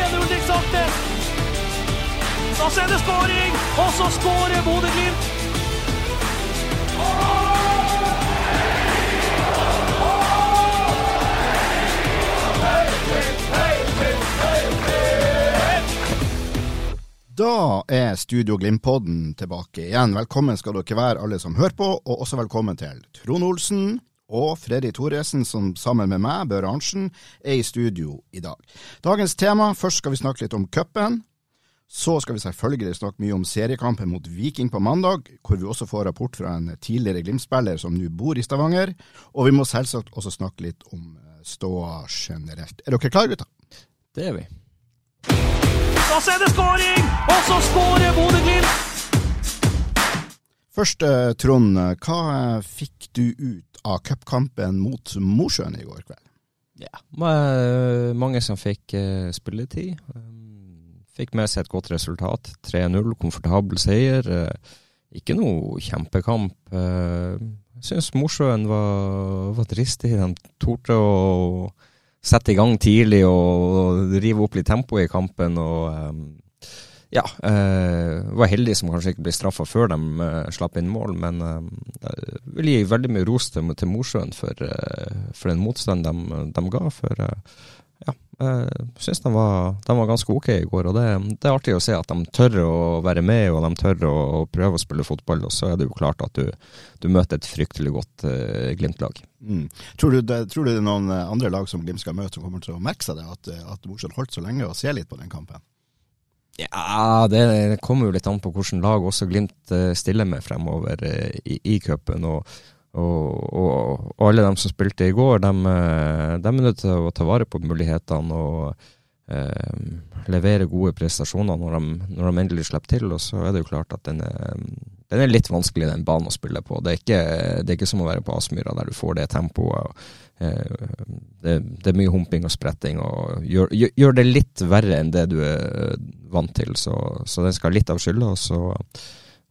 Maken, Ulrik Saltnes? Da er det skåring, og så skårer Bodø-Glimt. Da er Studio Glimt-podden tilbake igjen. Velkommen skal dere være, alle som hører på, og også velkommen til Trond Olsen og Freddy Thoresen, som sammen med meg, Børre Arntzen, er i studio i dag. Dagens tema, først skal vi snakke litt om cupen. Så skal vi selvfølgelig snakke mye om seriekampen mot Viking på mandag, hvor vi også får rapport fra en tidligere Glimt-spiller som nå bor i Stavanger. Og vi må selvsagt også snakke litt om eh, ståa generelt. Er dere klare, gutter? Det er vi. Da er det skåring, og så skårer Bodø-Glimt. Først, eh, Trond, hva eh, fikk du ut av cupkampen mot Mosjøen i går kveld? Ja. Ma- Mange som fikk eh, spilletid. Um, Fikk med seg et godt resultat. 3-0, komfortabel seier. Eh, Ikke noe kjempekamp. Eh, Jeg syns Mosjøen var, var dristig. De torde å sette i gang tidlig og rive opp litt tempo i kampen. og ja, øh, var heldig som kanskje ikke ble straffa før de øh, slapp inn mål, men øh, vil gi veldig mye ros til, til Mosjøen for, øh, for den motstanden de, de ga. For ja, jeg syns de de var ganske ok i går. Og det, det er artig å se at de tør å være med, og de tør å, å prøve å spille fotball. Og så er det jo klart at du, du møter et fryktelig godt øh, Glimt-lag. Mm. Tror, du det, tror du det er noen andre lag som Glimt skal møte som kommer til å merke seg det, at, at Mosjøen holdt så lenge, og ser litt på den kampen? Ja, det, kommer jo litt an på hvilket lag også Glimt eh, stiller med fremover eh, i, i cupen. Og, og, og, og alle dem som spilte i går, de, eh, de er nødt til å ta vare på mulighetene og eh, levere gode prestasjoner når de, når de endelig slipper til. Og så er det jo klart at den er, den er litt vanskelig, den banen å spille på. Det er ikke, det er ikke som å være på Aspmyra, der du får det tempoet. det, det er mye humping og spretting, og gjør, gjør det litt verre enn det du er vant til. Så, så den skal ha litt av skylda. Så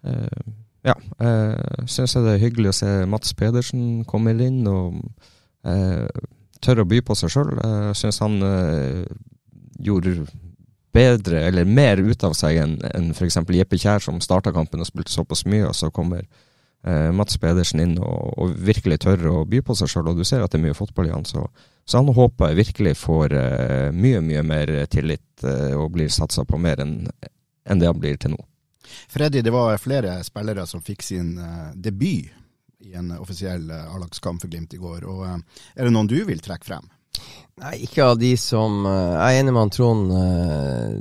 eh, ja, eh, syns jeg det er hyggelig å se Mats Pedersen komme inn og eh, tørre å by på seg sjøl. Jeg syns han eh, gjorde bedre, eller mer ut av seg enn en f.eks. Jeppe Kjær, som starta kampen og spilte såpass mye, og så kommer eh, Mats Pedersen inn og, og virkelig tør å by på seg sjøl, og du ser at det er mye fotball i han. Så, så han håper jeg virkelig får eh, mye, mye mer tillit eh, og blir satsa på mer enn det han blir til nå. Freddy, det var flere spillere som fikk sin eh, debut i en offisiell A-lagskamp for Glimt i går. og Er det noen du vil trekke frem? Nei, ikke av de som eh, Jeg er enig med han Trond eh,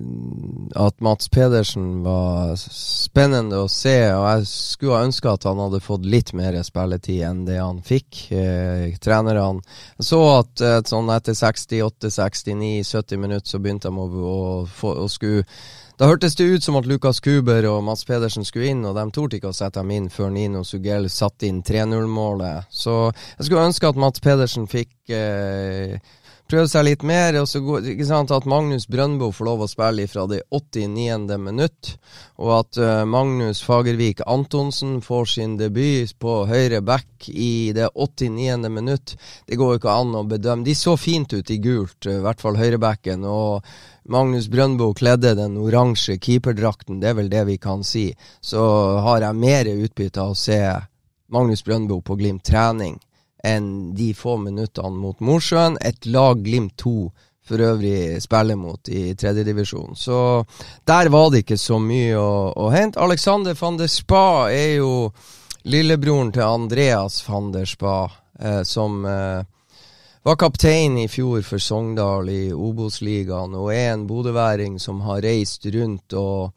at Mats Pedersen var spennende å se. Og jeg skulle ha ønska at han hadde fått litt mer spilletid enn det han fikk. Eh, trenerne så at eh, sånn etter 68, 69, 70 minutter så begynte de å, å, få, å skulle da hørtes det ut som at Lukas Kuber og Mats Pedersen skulle inn, og de torde ikke å sette dem inn før Nino Sugell satte inn 3-0-målet. Så jeg skulle ønske at Mats Pedersen fikk eh, prøve seg litt mer. og så går- ikke sant, At Magnus Brøndbo får lov å spille fra det 89. minutt. Og at uh, Magnus Fagervik Antonsen får sin debut på høyre back i det 89. minutt. Det går jo ikke an å bedømme. De så fint ut i gult, eh, i hvert fall høyrebacken. Og Magnus Brøndbo kledde den oransje keeperdrakten, det er vel det vi kan si. Så har jeg mer utbytte av å se Magnus Brøndbo på Glimt trening enn de få minuttene mot Mosjøen. Et lag Glimt 2 for øvrig spiller mot i tredjedivisjon. Så der var det ikke så mye å, å hente. Alexander van der Spa er jo lillebroren til Andreas van der Spa, eh, som eh, var kaptein i fjor for Sogndal i Obos-ligaen, og er en bodøværing som har reist rundt og,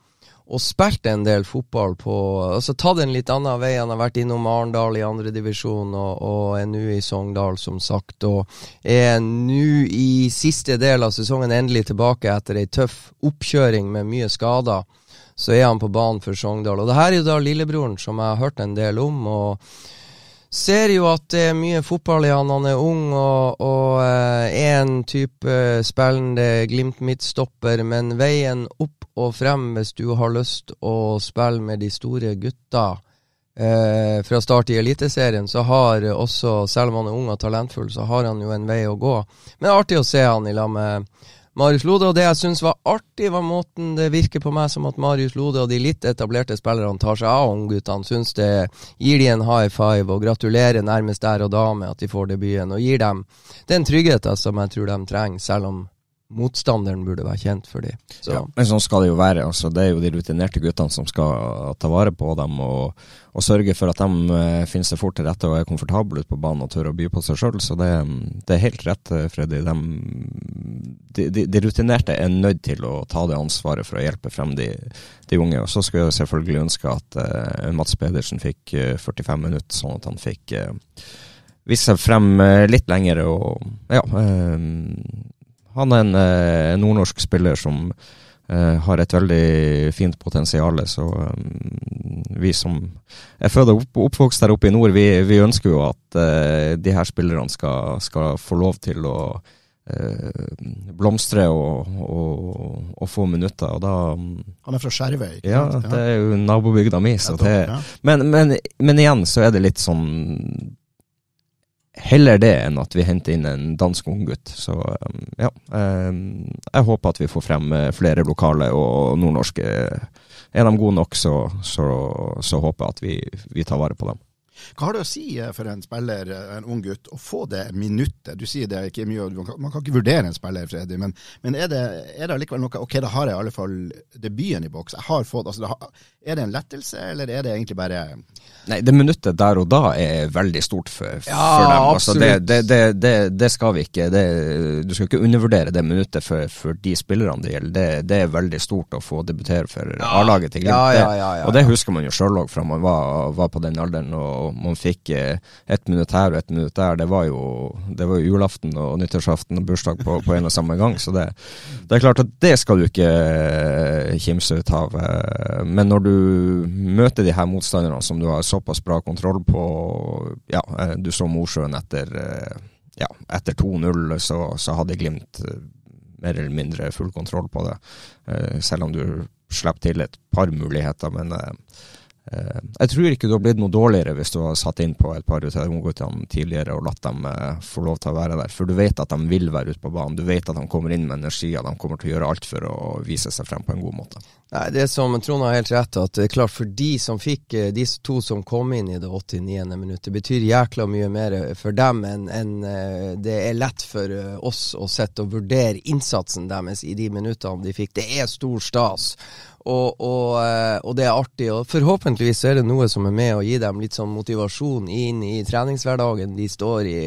og spilt en del fotball på Altså tatt en litt annen vei. Han har vært innom Arendal i andredivisjon og, og er nå i Sogndal, som sagt. Og er nå i siste del av sesongen endelig tilbake etter ei tøff oppkjøring med mye skader. Så er han på banen for Sogndal. Og det her er jo da lillebroren som jeg har hørt en del om. og Ser jo at det er mye fotball i han. Han er ung og, og er en type spillende Glimt-midtstopper, men veien opp og frem hvis du har lyst å spille med de store gutta eh, fra start i Eliteserien, så har også, selv om han er ung og talentfull, så har han jo en vei å gå. Men det er artig å se han i lag med Marius Lode. Og det jeg syns var artig, var måten det virker på meg som at Marius Lode og de litt etablerte spillerne tar seg av ungguttene. Syns det gir de en high five og gratulerer nærmest der og da med at de får debuten. Og gir dem den tryggheten som jeg tror de trenger, selv om motstanderen burde være kjent for dem. Ja, men sånn skal det jo være. Altså, det er jo de rutinerte guttene som skal ta vare på dem og, og sørge for at de uh, finner seg fort til rette og er komfortable ute på banen og tør å by på seg sjøl. Så det, det, er helt rett, eh, Freddy. De, de, de, rutinerte er nødt til å ta det ansvaret for å hjelpe frem de, unge. Og så skulle jeg selvfølgelig ønske at uh, Mats Pedersen fikk uh, 45 minutter, sånn at han fikk vise seg frem litt lenger og ja han er en eh, nordnorsk spiller som eh, har et veldig fint potensial. Så um, vi som er født og opp, oppvokst der oppe i nord, vi, vi ønsker jo at eh, de her spillerne skal, skal, få lov til å uh, blomstre og, og, og, få minutter. Og da, Han er fra Skjervøy? Ja, det er jo nabobygda mi. Men, men, men igjen så er det litt sånn heller det enn at vi henter inn en dansk unggutt. Så um, ja. Um, jeg håper at vi får frem eh, flere lokale og nordnorske. Er de gode nok, så, så, så håper jeg at vi, vi tar vare på dem. Hva har det å si eh, for en spiller, eh, en ung gutt, å få det minuttet? Du sier det er ikke mye, man kan ikke vurdere en spiller, Freddy, men, men er, det, er det allikevel noe Ok, da har jeg i alle fall debuten i boks. Jeg har fått, altså, det, Er det en lettelse, eller er det egentlig bare Nei, det minuttet der og da er veldig stort for, ja, dem. Altså, det, det, det, skal vi ikke. du skal ikke undervurdere det minuttet for, for de spillerne det gjelder. Det, er veldig stort å få debutere for ja. A-laget til Glimt. Ja, og det husker man jo sjøl òg fra man var, var, på den alderen. og man fikk eh, ett minutt her og ett minutt der, det var jo, det var jo julaften og nyttårsaften og bursdag på, på en og samme gang. Så det, det, er klart at det skal du ikke eh, kimse ut av. Eh, men når du møter de her motstanderne som du har såpass bra kontroll på Ja, du så Mosjøen etter, ja, etter 2-0, så, så hadde Glimt mer eller mindre full kontroll på det. Selv om du slipper til et par muligheter. Men jeg tror ikke du har blitt noe dårligere hvis du har satt inn på et par av ungguttene tidligere og latt dem eh, få lov til å være der. For du vet at de vil være ute på banen. Du vet at de kommer inn med energi, og de kommer til å gjøre alt for å vise seg frem på en god måte. Nei, Det som Trond har helt rett at det er klart for de som fikk, eh, de to som kom inn i det 89. minuttet, betyr jækla mye mer for dem enn en, det er lett for oss å sette og vurdere innsatsen deres i de minuttene de fikk. Det er stor stas. Og, og, eh, og, det er artig. Og forhåpentligvis er det noe som er med å gi dem litt sånn motivasjon inn i treningshverdagen de står i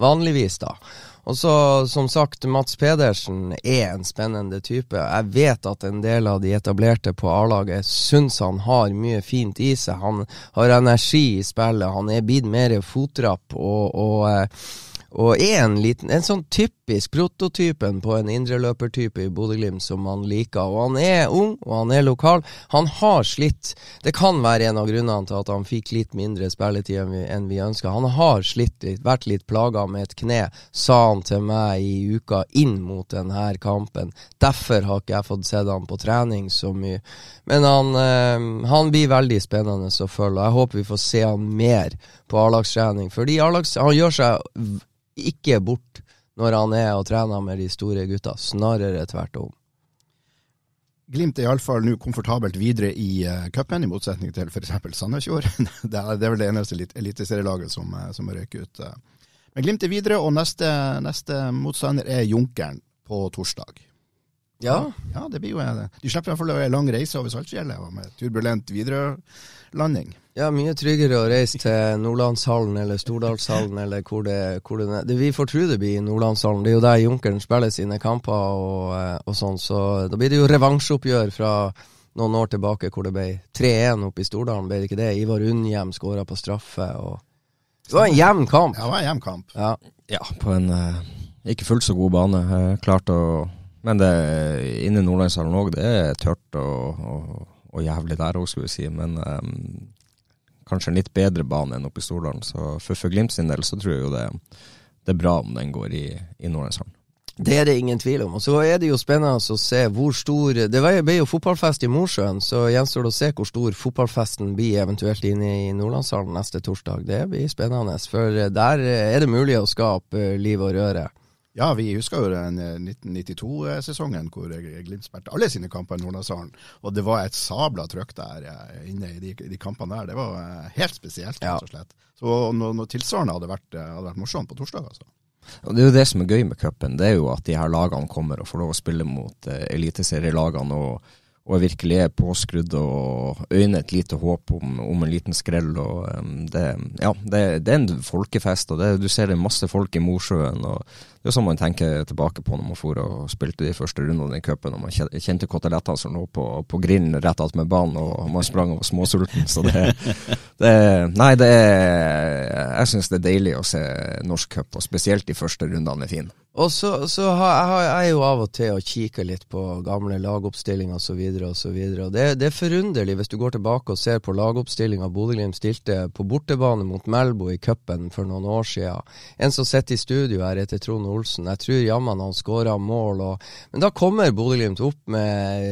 vanligvis, da. Og så, som sagt, Mats Pedersen er en spennende type. Jeg vet at en del av de etablerte på A-laget syns han har mye fint i seg. Han har energi i spillet, han er blitt mer fotrapp og, og eh, og er en liten En sånn typisk prototypen på en indreløpertype i Bodø-Glimt som man liker. Og han er ung, og han er lokal. Han har slitt. Det kan være en av grunnene til at han fikk litt mindre spilletid enn vi, enn vi ønska. Han har slitt litt, vært litt plaga med et kne, sa han til meg i uka inn mot denne kampen. Derfor har ikke jeg fått sett han på trening så mye. Men han, øh, han blir veldig spennende å følge, og jeg håper vi får se han mer på A-lagstrening. Fordi han gjør seg ikke bort når han er og trener med de store gutta. Snarere tvert om. Glimt er iallfall nå komfortabelt videre i uh, cupen, i motsetning til f.eks. Sandefjord. det, er, det er vel det eneste eliteserielaget som, uh, som røyker ut. Uh. Men Glimt er videre, og neste, neste motstander er Junkeren på torsdag. Ja. ja, det blir jo De slipper i hvert fall en lang reise over Saltfjellet med turbulent viderelanding. Ja, mye tryggere å reise til Nordlandshallen eller Stordalshallen eller hvor det, hvor det, det Vi får tro det blir i Nordlandshallen. Det er jo der Junkeren spiller sine kamper og, eh, og sånn. Så da blir det jo revansjeoppgjør fra noen år tilbake hvor det ble 3-1 oppe i Stordalen, ble det ikke det? Ivar Unnhjem skåra på straffe. og Det var en jevn kamp. Ja, det var en jevn kamp. Ja. Ja, på en eh, ikke fullt så god bane. Eh, klart å Men det inne i Nordlandshallen òg, det er tørt og, og, og jævlig der òg, skulle vi si. Men um, kanskje en litt bedre bane enn oppe i Stordalen. Så for, for Glimt sin del så tror jeg jo det, det er bra om den går i, i Nordlandshallen. Det er det ingen tvil om. Og så er det jo spennende å se hvor stor Det ble jo fotballfest i Mosjøen, så gjenstår det å se hvor stor fotballfesten blir eventuelt inne i Nordlandshallen neste torsdag. Det blir spennende, for der er det mulig å skape liv og røre. Ja, vi husker jo den 1992-sesongen hvor Glimt spilte alle sine kamper i Nordlandshallen. Og det var et sabla trøkk der eh, inne i de, de, kampene der. Det var eh, helt spesielt, rett og slett. Så noe, noe tilsvarende hadde vært, eh, hadde vært morsomt på torsdag, altså. Og Det er jo det som er gøy med cupen, det er jo at de her lagene kommer og får lov å spille mot eh, eliteserielagene. og og virkelig er påskrudd og øyner et lite håp om, om en liten skrell. og um, det, ja, det, det, er en folkefest, og det, du ser det er masse folk i Mosjøen. og Det er sånn man tenker tilbake på når man for og spilte de første rundene i cupen. og Man kjente kotelettene som lå på, på grillen rett attmed banen, og man sprang og var småsulten. Så det, det Nei, det er Jeg syns det er deilig å se norsk cup, og spesielt de første rundene er fine. Og så, så har, jeg, jeg jo av og til og kikker litt på gamle lagoppstillinger osv. osv. Det, det er forunderlig hvis du går tilbake og ser på lagoppstillinga Bodø-Glimt stilte på bortebane mot Melbo i cupen for noen år siden. En som sitter i studio her, heter Trond Olsen. Jeg tror jammen han skåra mål. Og, men da kommer Bodø-Glimt opp med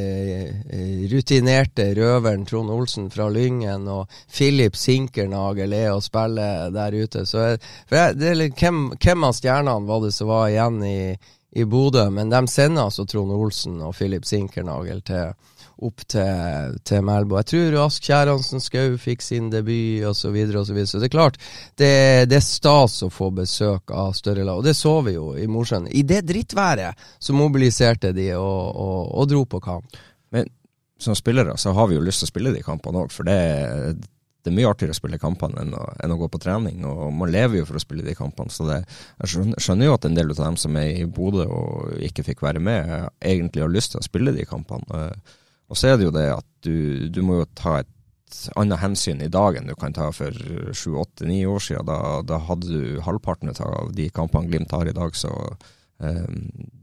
eh, rutinerte røveren Trond Olsen fra Lyngen, og Filip Sinkernagel er å spille der ute. Så for jeg, det, hvem, hvem av stjernene var det som var igjen? Igjen i, i Bodø, men de sender altså Trond Olsen og Filip Sinkernagel til, opp til, til Melbo. Jeg tror Ask Kjæransen Skau fikk sin debut osv. Så, og så, videre. så det er klart, det, det, er stas å få besøk av større lag. Og det så vi jo i Mosjøen. I det drittværet så mobiliserte de og, og, og dro på kamp. Men som spillere så har vi jo lyst til å spille de kampene òg, for det, det er mye artigere å spille kampene enn, enn, å gå på trening. og Man lever jo for å spille de kampene. så det, Jeg skjønner, jo at en del av dem som er i Bodø og ikke fikk være med, egentlig har lyst til å spille de kampene. Og så er det jo det at du, du må jo ta et annet hensyn i dag enn du kan ta for sju, åtte, ni år siden. Da, da, hadde du halvparten av de kampene Glimt har i dag. så eh,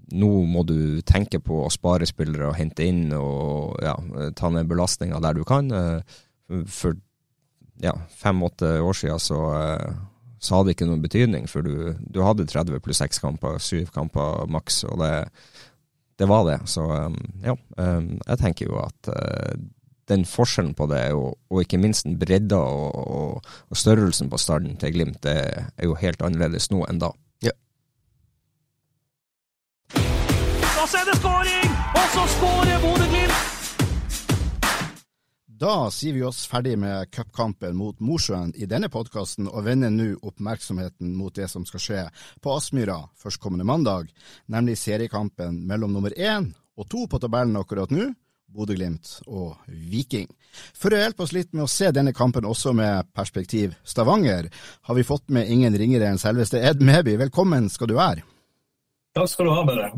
nå må du tenke på å spare spillere og hente inn og ja, ta ned belastninga der du kan. Eh, for ja, fem-åtte år siden så, eh, så, hadde det ikke noen betydning, for du, du hadde 30 pluss 6 kamper, 7 kamper maks, og det, det, var det. Så eh, ja, eh, jeg tenker jo at den forskjellen på det, og, og ikke minst den bredda og, og, og, størrelsen på starten til Glimt, det er jo helt annerledes nå enn da. Ja. Og så er det skåring! Og så skårer Bodø-Glimt! Da sier vi oss ferdig med cupkampen mot Mosjøen i denne podkasten, og vender nå oppmerksomheten mot det som skal skje på Aspmyra førstkommende mandag, nemlig seriekampen mellom nummer én og to på tabellen akkurat nå, Bodø-Glimt og Viking. For å hjelpe oss litt med å se denne kampen også med perspektiv Stavanger, har vi fått med ingen ringere enn selveste Ed Meby. Velkommen skal du være. Takk skal du ha, Børre.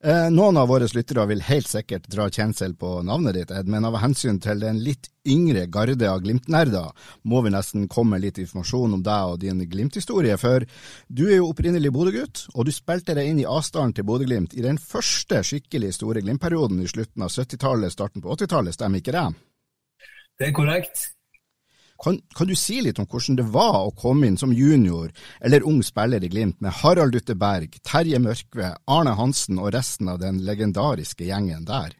Eh, noen av våre lyttere vil helt sikkert dra kjensel på navnet ditt, Ed, men av hensyn til den litt yngre garde av Glimt-nerder, må vi nesten komme med litt informasjon om deg og din Glimt-historie. For du er jo opprinnelig Bodø-gutt, og du spilte deg inn i avstanden til Bodø-Glimt i den første skikkelig store Glimt-perioden i slutten av 70-tallet, starten på 80-tallet, stemmer ikke det? Det er korrekt. Kan, kan, du si litt om hvordan det var å komme inn som junior eller ung spiller i Glimt med Harald Dutte Berg, Terje Mørkve, Arne Hansen og resten av den legendariske gjengen der?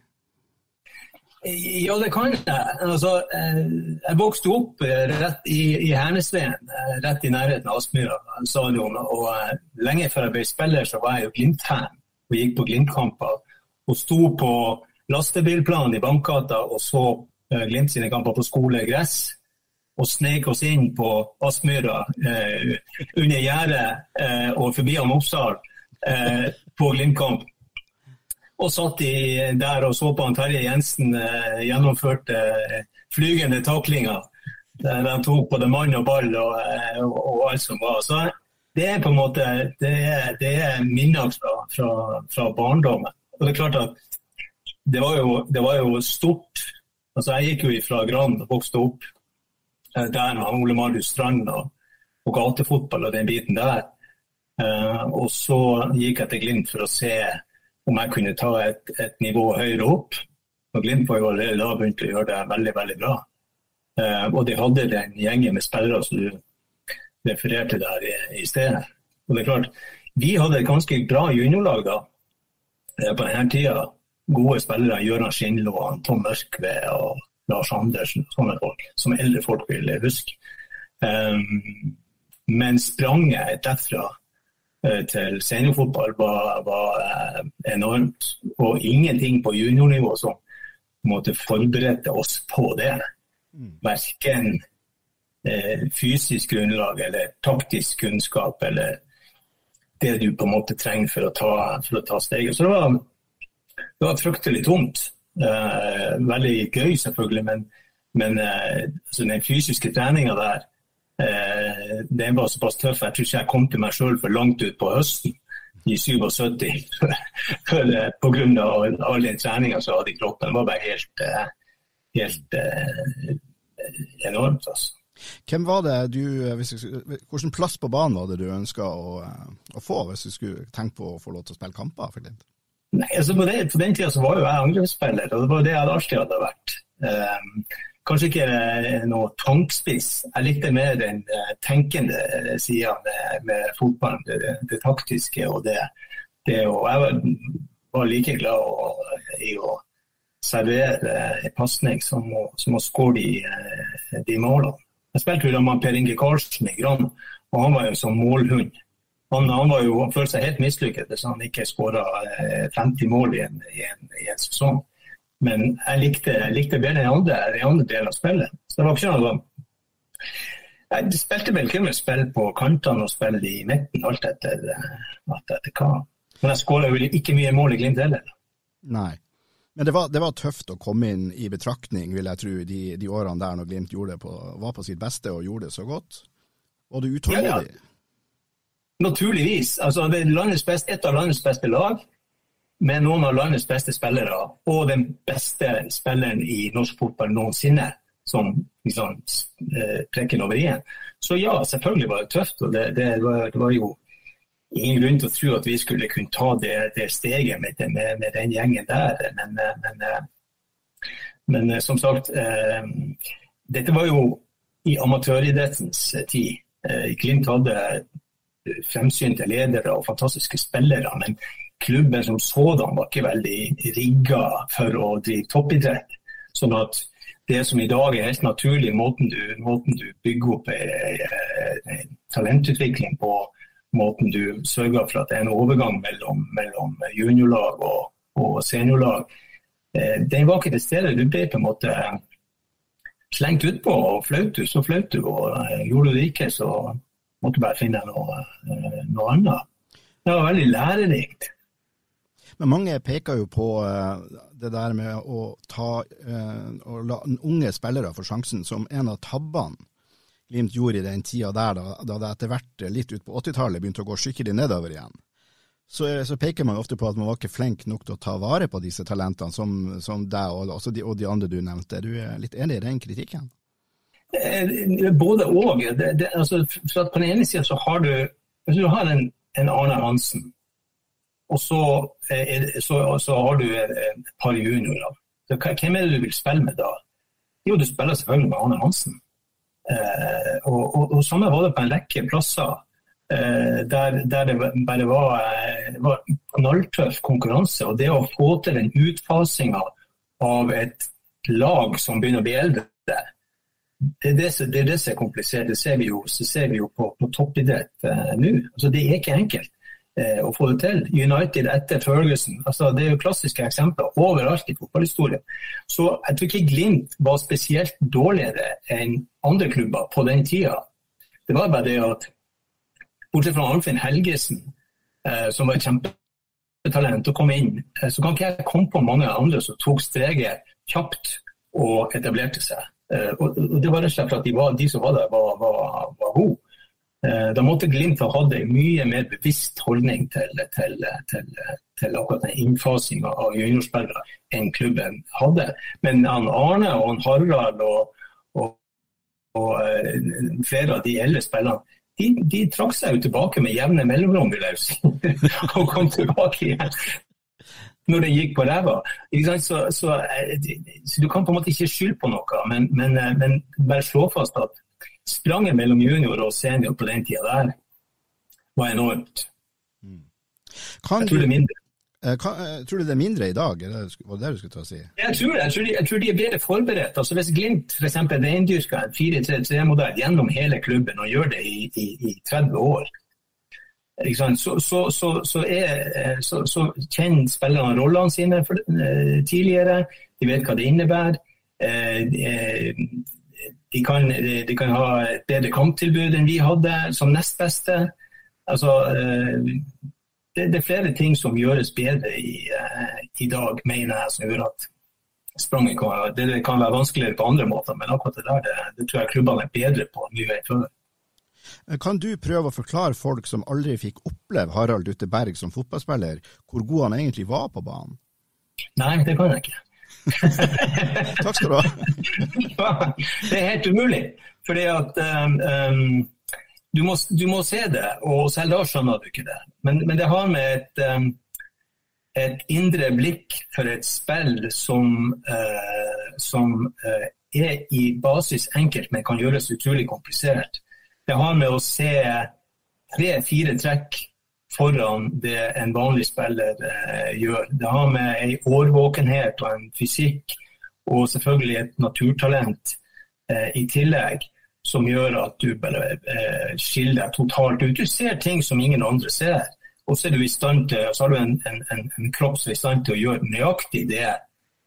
Ja, det kan jeg. Altså, eh, jeg vokste opp eh, rett i, i Hernesveen, eh, rett i nærheten av Aspmyra stadion. Og lenge før jeg ble spiller, så var jeg jo Glimt-fan og gikk på Glimt-kamper. Og sto på lastebilplanen i Bankgata og så Glimt sine kamper på skole gress og sneik oss inn på Aspmyra eh, under gjerdet eh, og forbi han Oppsal eh, på Glimt-kamp. Og satt de der og så på han Terje Jensen eh, gjennomførte eh, flygende taklinger. Der han tok både mann og ball og, eh, og, og, alt som var. Så det er på en måte det er, det er minner fra, fra, fra barndommen. Og det er klart at det var jo, det var jo stort Altså, jeg gikk jo fra Grand og vokste opp der med Ole Marius Strand og, gatefotball og den biten der. Uh, og så gikk jeg til Glimt for å se om jeg kunne ta et, et nivå høyere opp. Og Glimt var jo allerede da begynt å gjøre det veldig veldig bra. Uh, og de hadde den gjengen med spillere som du refererte der i, i stedet. Og det er klart, Vi hadde et ganske bra juniorlag da, på denne tida. Gode spillere. Gøran og Tom Mørkve og Lars Andersen. og Sånne folk som eldre folk vil huske. Um, men spranget derfra eh, til seniorfotball var, var eh, enormt. Og ingenting på juniornivå som måtte forberede oss på det. Verken eh, fysisk grunnlag eller taktisk kunnskap eller det du på en måte trenger for å ta, for å ta steget. Så det var, det var fryktelig tungt. Eh, veldig gøy, selvfølgelig, men, men eh, altså den fysiske treninga der Eh, den var såpass tøff. Jeg tror ikke jeg kom til meg sjøl for langt ut på høsten i 77 for, eh, på grunn av all den treninga som jeg hadde i kroppen. Det var bare helt, helt enormt. altså. Hvem var det du, Hvilken plass på banen var det du ønska å, å, få, hvis du skulle tenke på å få lov til å spille kamper? for? Nei, altså på, det, på, den tida var jo jeg angrepsspiller, og det var det jeg alltid hadde vært. Eh, kanskje ikke eh, noe tankspiss. Jeg likte mer den eh, tenkende eh, sida med, med fotballen. Det, det, taktiske og det, det og Jeg var, var like glad i å servere pasning som, som, å skåre de, de målene. Jeg spilte jo med Per Inge Karlsen i Gran, og han var jo som målhund. Han, han, var jo, han følte seg helt mislykket hvis han ikke skåra 50 mål i en, i en, i en sesong. Men jeg likte, jeg likte bedre den andre, den andre delen av spillet. Så det var ikke noe Jeg spilte vel kun spill på kantene og spill i midten, alt etter, alt etter hva. Men jeg skåra vel ikke mye mål i Glimt heller. Nei. Men det var, det var, tøft å komme inn i betraktning, vil jeg tro, de, de årene der når Glimt på, var på sitt beste og gjorde det så godt. Var du utålmodig? Ja, ja. Naturligvis. Altså, det er beste, et av landets beste lag med noen av landets beste spillere og den beste spilleren i norsk fotball noensinne, som liksom eh, trekker over igjen. Så ja, selvfølgelig var det tøft. og det, det, var, det var, jo ingen grunn til å tro at vi skulle kunne ta det, det steget med, med, med, den gjengen der. Men, eh, men, eh, men som sagt, eh, dette var jo i amatøridrettens tid. Eh, Glimt hadde fremsynte ledere og fantastiske spillere. men klubben som sådan var ikke veldig rigga for å drive toppidrett. Sånn at det som i dag er helt naturlig, måten du, måten du bygger opp en talentutvikling på, måten du sørger for at det er en overgang mellom, mellom juniorlag og, og seniorlag, eh, den var ikke til stede. Du ble på en måte slengt utpå, og flaut du, så flaut du. Og eh, gjorde du det ikke, så måtte bare finne noe, eh, noe annet. Det var veldig lærerikt. Men mange peker jo på uh, det der med å ta uh, å la unge spillere få sjansen som en av tabbene Glimt gjorde i den tida der, da, det etter hvert litt ut på 80-tallet begynte å gå skikkelig nedover igjen. Så, så, peker man ofte på at man var ikke flink nok til å ta vare på disse talentene, som, som deg og, de, og de andre du nevnte. Er du litt enig i den kritikken? Eh, både og. Det, det, altså, på den ene sida så har du, Hvis du har en, en Arne Hansen og så, er, så, så har du et par juniorer. Hvem er det du vil spille med da? Jo, du spiller selvfølgelig med Arne Hansen. Eh, og, og, og samme var det på en rekke plasser eh, der, der, det bare var, eh, var knalltøff konkurranse. Og det å få til den utfasinga av et lag som begynner å bli eldre, det det, det er det, som er komplisert. Det ser vi jo, ser vi jo på, på toppidrett eh, nå. Altså, det er ikke enkelt. Eh, å få det til. United etter Ferguson. Altså, det er jo klassiske eksempler overalt i fotballhistorien. Så jeg tror ikke Glimt var spesielt dårligere enn andre klubber på den tida. Det var bare det at bortsett fra Arnfinn Helgesen, eh, som var et kjempetalent, og kom inn, eh, så kan ikke jeg komme på mange andre som tok steget kjapt og etablerte seg. Eh, og, Det var rett og slett at de, var, de som var der, var, var, var gode. Eh, da måtte Glimt ha hatt en mye mer bevisst holdning til, til, til, til akkurat den innfasinga av juniorspillere enn klubben hadde. Men han Arne og han Harald og, og, og uh, flere av de eldre spillerne de, de trakk seg jo tilbake med jevne mellomrom, vil jeg si. og kom tilbake igjen når det gikk på ræva. Så, så, så, du kan på en måte ikke skylde på noe, men, men, men bare slå fast at spranget mellom junior og senior på den tida der var enormt. Mm. jeg tror det er mindre. Eh, kan, eh, tror du det er mindre i dag? Det, var det det du skulle ta og si? Jeg tror, jeg, tror de, jeg tror, de, er bedre forberedt. Altså Hvis Glimt f.eks. reindyrker en 4-3-3-modell gjennom hele klubben og gjør det i, i, i 30 år, så, så, så, er, eh, så, kjenner spillerne rollene sine for, tidligere. De vet hva det innebærer. De kan, de kan, ha et bedre kamptilbud enn vi hadde som nest beste. Altså, eh, det, det, er flere ting som gjøres bedre i, eh, i dag, mener jeg, som gjør at spranget kan, det kan være vanskeligere på andre måter. Men akkurat det der det, det tror jeg klubbene er bedre på enn mye før. Kan du prøve å forklare folk som aldri fikk oppleve Harald Utteberg som fotballspiller, hvor god han egentlig var på banen? Nei, det kan jeg ikke. Takk skal du ha. det er helt umulig. Fordi at um, du, må, du, må, se det, og selv da skjønner du ikke det. Men, men det har med et, um, et, indre blikk for et spill som, uh, som uh, er i basis enkelt, men kan gjøres utrolig komplisert. Det har med å se tre-fire trekk foran det en vanlig spiller eh, gjør. Det har med ei årvåkenhet og en fysikk og selvfølgelig et naturtalent eh, i tillegg som gjør at du bare eh, skiller deg totalt ut. Du ser ting som ingen andre ser. Og så til, så har du en, en, en, en kropp som er i stand til å gjøre nøyaktig det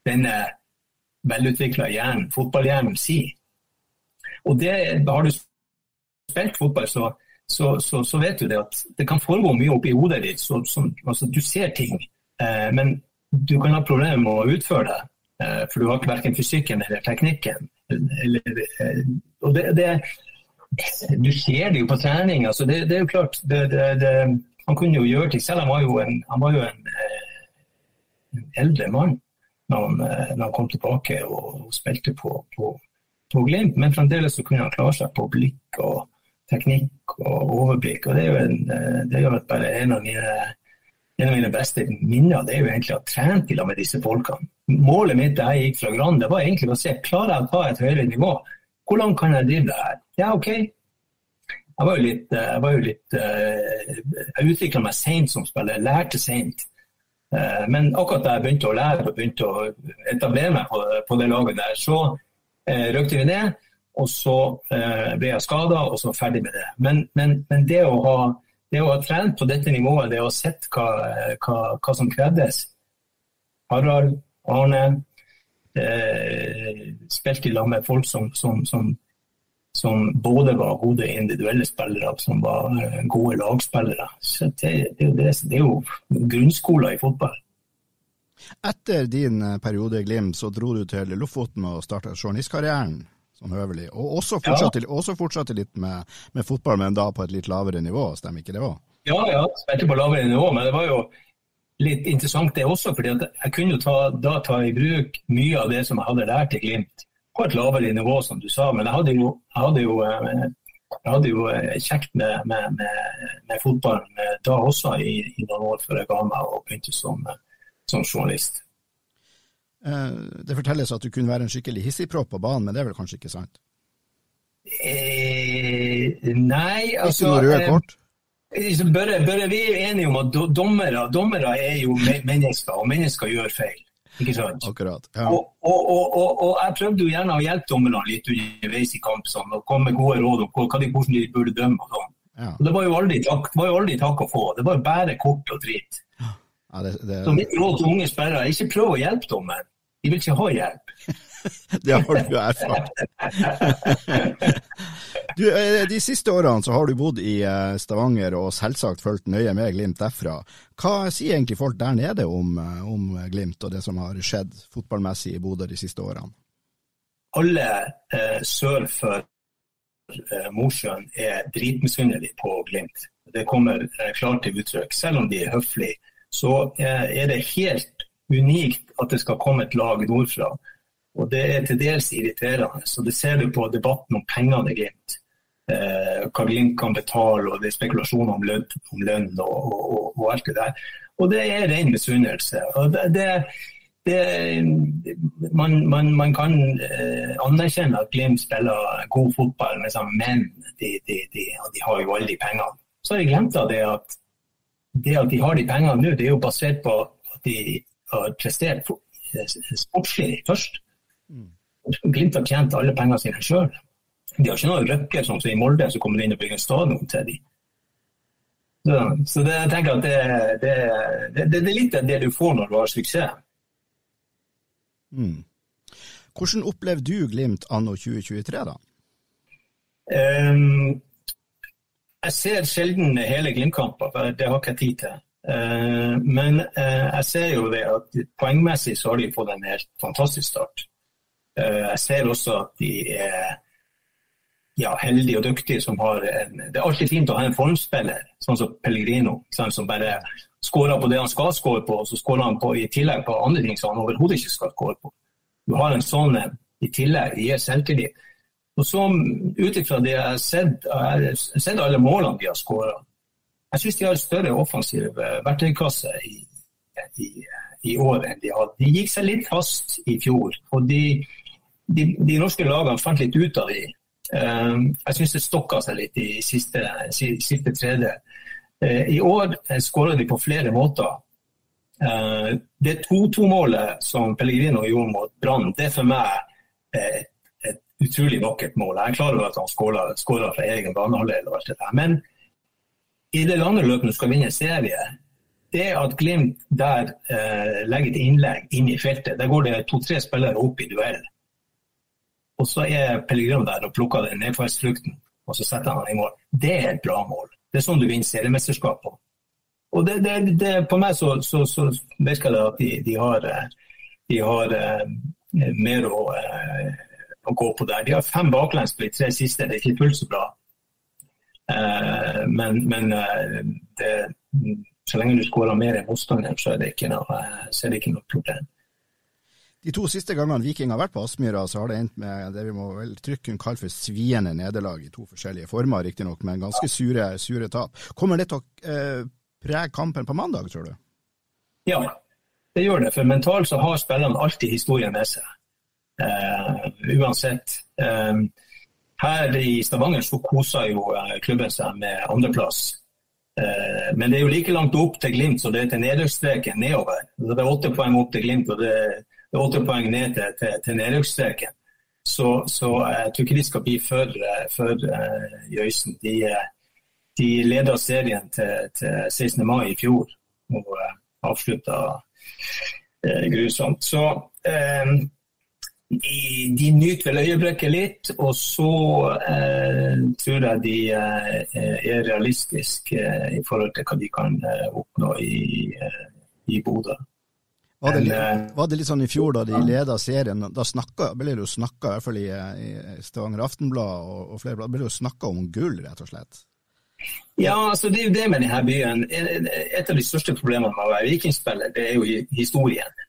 denne velutvikla hjernen, fotballhjernen, sier. Og det har du spilt fotball, så så, så, så, vet du det at det kan foregå mye oppi hodet ditt. Så, altså, du ser ting, eh, men du kan ha problemer med å utføre det. Eh, for du har ikke verken fysikken eller teknikken. Eller, eh, og det, det, du ser det jo på trening. Altså, det, det, er jo klart Han kunne jo gjøre ting selv. Han var jo en, var jo en, eh, en eldre mann når han, eh, når han, kom tilbake og, og spilte på, på, på Glimt. Men fremdeles så kunne han klare seg på blikk og teknikk og overblikk. og Det er jo, en, eh, det er jo bare en av, mine, en av mine beste minner. Det er jo egentlig å ha trent i lag med disse folkene. Målet mitt da jeg gikk fra Gran, det var egentlig å se klarer jeg å ta et høyere nivå. Hvor langt kan jeg drive det her? Ja, OK. Jeg var jo litt, eh, jeg, var eh, jeg utvikla meg seint som spiller, lærte seint. Men akkurat da jeg begynte å lære og begynte å etablere meg på, på det laget der, så røkte vi ned. Og så eh, ble jeg skada, og så ferdig med det. Men, men, men det, å ha, det, å ha, trent på dette nivået, det å ha sett hva, hva, hva, som krevdes Harald, Arne eh, Spilte i lag med folk som, som, som, som, både var gode individuelle spillere som var eh, gode lagspillere. Så det, det, det, det er jo grunnskoler i fotball. Etter din eh, periode i Glimt så dro du til Lofoten og starta journalistkarrieren sånn høvelig. Og også fortsatte, ja. også fortsatte litt med, med, fotball, men da på et litt lavere nivå, stemmer ikke det òg? Ja, ja, spilte på lavere nivå, men det var jo litt interessant det også. fordi jeg kunne jo ta, da ta i bruk mye av det som jeg hadde lært i Glimt, på et lavere nivå, som du sa. Men jeg hadde jo, jeg hadde jo, eh, jeg hadde jo eh, kjekt med, med, med, med fotballen eh, da også, i, i, noen år før jeg ga meg og begynte som, som journalist. Eh, det fortelles at du kunne være en skikkelig hissigpropp på banen, men det er vel kanskje ikke sant? Eh, nei, altså Ikke noe røde kort? Liksom, bare, bare vi er enige om at dommere, dommere er jo mennesker, og mennesker gjør feil. Ikke sant? Akkurat, ja. og, og, og, og, jeg prøvde jo gjerne å hjelpe dommerne litt underveis i kamp, sånn, og komme med gode råd om hvordan de burde dømme. og sånn. Ja. Det var jo aldri takk, var jo aldri takk å få. Det var bare kort og dritt. Ja, det, det... Så mitt råd til unge sperrer er ikke prøv å hjelpe dommeren. De vil ikke ha hjelp. det har du erfart. du, eh, de siste årene så har du bodd i eh, Stavanger og selvsagt fulgt nøye med Glimt derfra. Hva sier egentlig folk der nede om, eh, om Glimt og det som har skjedd fotballmessig i Bodø de siste årene? Alle eh, sør for eh, Mosjøen er dritmisunnelige på Glimt. Det kommer eh, klart til uttrykk. Selv om de er høflige, så eh, er det helt unikt at det skal komme et lag nordfra. Og det er til dels irriterende. Så det ser du på debatten om pengene i Glimt. Eh, hva Glimt kan betale, og det er spekulasjoner om lønn, om lønn og, og, og, og, alt det der. Og det er ren misunnelse. Man, man, man, kan eh, anerkjenne at Glimt spiller god fotball, men de, de, de, de, har jo alle de pengene. Så har jeg glemt av det at det at de har de pengene nå, det er jo basert på at de har prestert sportslig først. Glimt har tjent alle pengene sine sjøl. De har ikke noe røkke som i Molde som kommer inn og bygger stadion til dem. Så, så det, jeg tenker at det, det, det, det, er litt av det du får når du har suksess. Mm. Hvordan opplever du Glimt anno 2023, da? Um, jeg ser sjelden hele Glimt-kamper, det har ikke jeg tid til. Uh, men uh, jeg ser jo det at poengmessig så har de fått en helt fantastisk start. Uh, jeg ser også at de er ja, heldige og dyktige som har en Det er alltid fint å ha en formspiller, sånn som Pellegrino, som bare skårer på det han skal skåre på, og så skårer han på, i tillegg på andre ting som han overhodet ikke skal skåre på. Du har en sånn en i tillegg, gir selvtillit. Og så Ut ifra det jeg har sett, jeg har sett alle målene de har skåra. Jeg syns de har større offensiv eh, verktøykasse i, i, i, år enn de hadde. De gikk seg litt fast i fjor. og de, de, de norske lagene fant litt ut av de. Eh, jeg syns det stokka seg litt i siste, siste tredje. Eh, I år skåra de på flere måter. Det 2-2-målet som Pellegrino gjorde mot Brann, det er for meg et, et utrolig vakkert mål. Jeg er klar over at han skåra fra egen banehalvdel, men i det lange løpet når du skal vinne serie, det at Glimt der eh, legger et innlegg inn i feltet, der går det to-tre spillere opp i duell. Og så er Pellegrino der og plukker den nedfallsfrukten, og så setter han i mål. Det er et bra mål. Det er sånn du vinner seriemesterskap på. Og det, det, det, på meg så, så, så, virker det at de, de har, de har eh, mer å, eh, å, gå på der. De har fem baklengs på de tre siste, det er ikke fullt så bra. Eh, men, men eh, det, så lenge du skårer mer enn motstanderen, så noe, så er det ikke noe problem. De to siste gangene Viking har vært på Aspmyra, så har det endt med det vi må vel trygt kunne kalle for sviende nederlag i to forskjellige former, riktignok, men ganske sure, sure tap. Kommer det til å eh, prege kampen på mandag, tror du? Ja, det gjør det. For mentalt så har spillerne alltid historien med seg. Eh, uansett. Um, her i Stavanger så koser jo klubben seg med andreplass. Uh, men det er jo like langt opp til Glimt som det er til nedrykksstreken nedover. Det er åtte poeng opp til Glimt, og det er åtte poeng ned til, til, til nedrykksstreken. Så, så, jeg tror ikke de skal bli for, for uh, Jøysen. De, de leda serien til, til, 16. mai i fjor og uh, eh, avslutta uh, grusomt. Så de, de, nyter vel øyeblikket litt, og så tror jeg de er realistiske i forhold til hva de kan oppnå i, i Bodø. Var det, litt, var det litt sånn i fjor da de leda serien, da snakka, ble det jo snakka, i hvert fall i, i Stavanger Aftenblad og, og flere blad, ble det jo snakka om gull, rett og slett? Ja, altså det er jo det med denne byen. Et av de største problemene med å være vikingspiller, det er jo historien.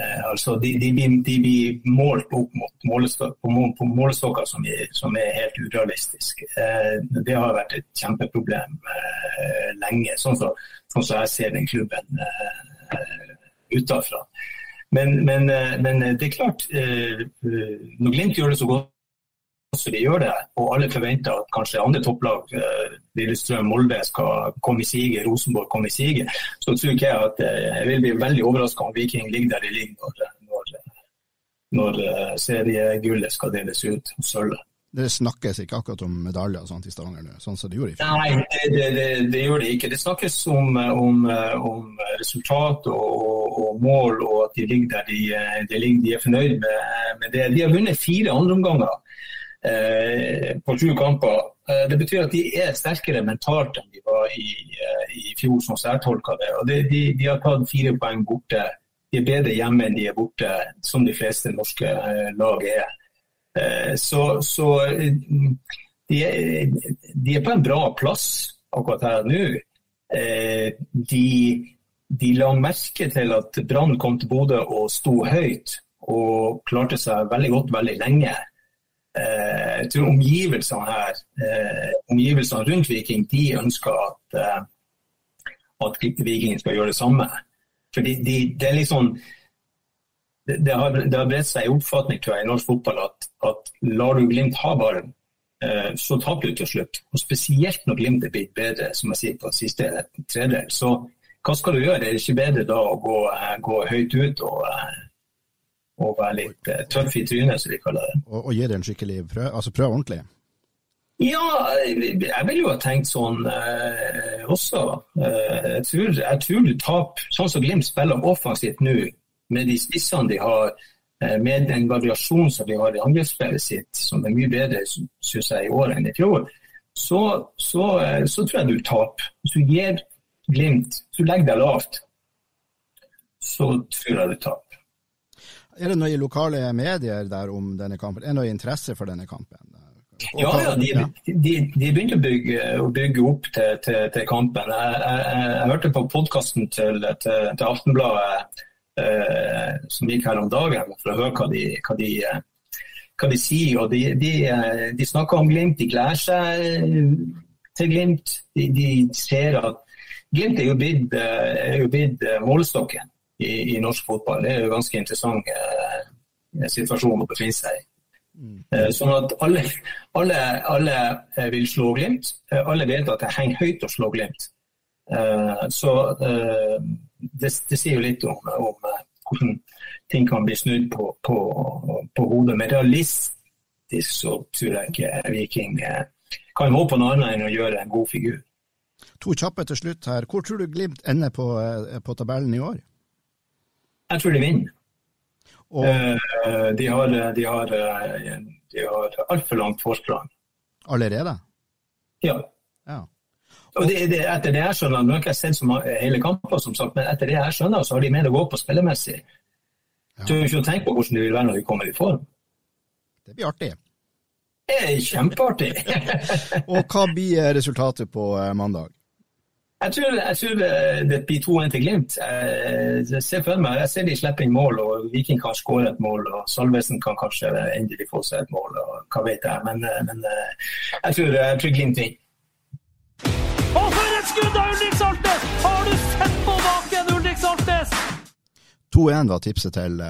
Eh, altså de, de, de, blir målt opp mot målestok, målestokker som, som, er helt urealistiske. Eh, det har vært et kjempeproblem eh, lenge, sånn som så, sånn jeg ser den klubben eh, utenfra. Men, men, eh, men, det er klart, eh, når Glimt gjør det så godt som de gjør det, og alle forventer at kanskje andre topplag, eh, Lillestrøm, Molde, skal komme i siget, Rosenborg komme i siget, så tror ikke jeg at jeg vil bli veldig overraska om Viking ligger der de ligger når, når, når seriegullet skal deles ut, sølvet. Det snakkes ikke akkurat om medaljer sånt i Stavanger nå, sånn som det gjorde i fjor? Nei, det, det, det, det, gjør det ikke. Det snakkes om, om, om resultat og, og, mål, og at de ligger der de, de, ligger, de er fornøyd med, med, det. De har vunnet fire andreomganger eh, på sju kamper. Eh, det betyr at de er sterkere mentalt enn de var i, eh, i fjor, som jeg tolka det. Og de, de, har tatt fire poeng borte. De er bedre hjemme enn de er borte, som de fleste norske eh, lag er. Eh, så, så, eh, de, er, de er på en bra plass akkurat her nå. Eh, de, de la merke til at Brann kom til Bodø og sto høyt og klarte seg veldig godt veldig lenge. Eh, jeg tror omgivelsene her, eh, omgivelsene rundt Viking, de ønsker at, eh, at Viking skal gjøre det samme. Fordi de, det er liksom det, har, det har bredt seg en oppfatning tror jeg, i norsk fotball at, at lar du Glimt ha ballen, så taper du til slutt. Og Spesielt når Glimt er blitt bedre som jeg sier, på siste tredjedel. Så hva skal du gjøre? Er det ikke bedre da å gå, gå høyt ut og, og være litt tøff i trynet, som vi kaller det? Og, og gi det en skikkelig prøv, altså prøv ordentlig? Ja, jeg vil jo ha tenkt sånn eh, også. Eh, jeg, tror, jeg, tror, du taper Sånn som Glimt spiller offensivt nå, med de spissene de har, eh, med den variasjonen som de har i angrepsspillet sitt, som er mye bedre synes jeg, i år enn i fjor, så, så, eh, så tror jeg du taper. Hvis du gir Glimt, hvis du legger deg lavt, så tror jeg du taper. Er det noe i lokale medier der om denne kampen? Er det noe interesse for denne kampen? Ja, ja de, de, de, begynte å bygge, å bygge opp til, til, til kampen. Jeg, jeg, jeg, jeg, hørte på podkasten til, til, Aftenbladet eh, som gikk her om dagen, for å høre hva de, hva de, hva de sier. og De, de, de snakker om Glimt, de gleder seg til Glimt. De, ser at Glimt er jo blitt, er jo blitt målestokken i, i, norsk fotball. Det er jo ganske interessant eh, situasjon å befinne seg i. Mm. Sånn at alle, alle, alle, vil slå Glimt. Alle vet at det henger høyt å slå Glimt. Så det, det, sier jo litt om, om, eh, hvordan ting kan bli snudd på, på, på, hodet. Men realistisk så tror jeg ikke Viking eh, kan håpe noe annet enn å gjøre en god figur. To kjappe til slutt her. Hvor tror du Glimt ender på, eh, på tabellen i år? Jeg tror de vinner. Og... De har, de har, de har altfor langt forsprang. Allerede? Ja. ja. Og det, det, etter det jeg skjønner, Nå har jeg ikke sett som hele kampen, som sagt, men etter det jeg skjønner, så har de mer å gå på spillemessig. Ja. Tør ikke å tenke på hvordan det vil være når de kommer i form. Det blir artig. Det er kjempeartig. og hva blir resultatet på eh, mandag? Jeg tror, jeg tror det blir 2-1 til Glimt. Jeg ser for meg, jeg ser de slipper inn mål, og Viking kan skåre et mål. og Salvesen kan kanskje endelig få seg et mål, og hva vet jeg. Men, men jeg, tror, jeg tror Glimt vinner. Og for et skudd av Ulrik Saltnes! Har du sett på baken, Ulrik Saltnes? 2-1 var tipset til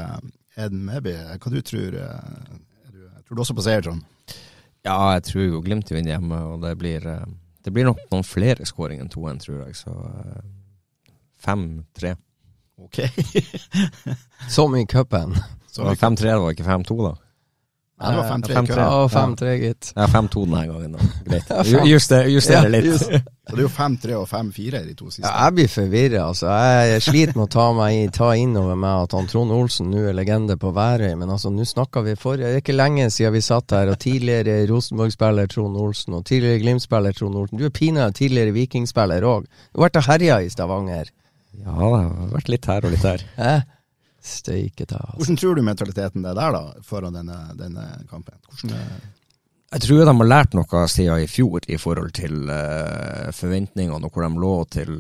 Eden Meby. Hva du tror du? Tror du også på seier, Trond? Ja, jeg tror jo Glimt vinner hjemme, og det blir, uh, det blir nok noen flere skåringer enn 2-1, tror jeg. Så 5-3. Ok. Som i cupen. 5-3 var ikke 5-2, da? Ja, det var 5-3 i køen. Ja, 5-3, gitt. Ja, 5-2 denne gangen, da. Greit. Juster, juster litt. Just. Så det er jo 5-3 og 5-4 de to siste. Ja, jeg blir forvirra, altså. Jeg sliter med å ta, meg, ta inn over meg at han Trond Olsen nå er legende på Værøy, men altså, nå snakka vi for Det er ikke lenge siden vi satt her, og tidligere Rosenborg-spiller Trond Olsen, og tidligere Glimt-spiller Trond Olsen. Du er pinadø tidligere Viking-spiller òg. Du har vært og herja i Stavanger. Ja, det har vært litt her og litt der. Eh? Steike ta. Altså. Hvordan tror du mentaliteten er der, da, foran denne, denne kampen? Hvordan jeg tror de har lært noe siden i fjor i forhold til uh, forventningene og hvor de lå til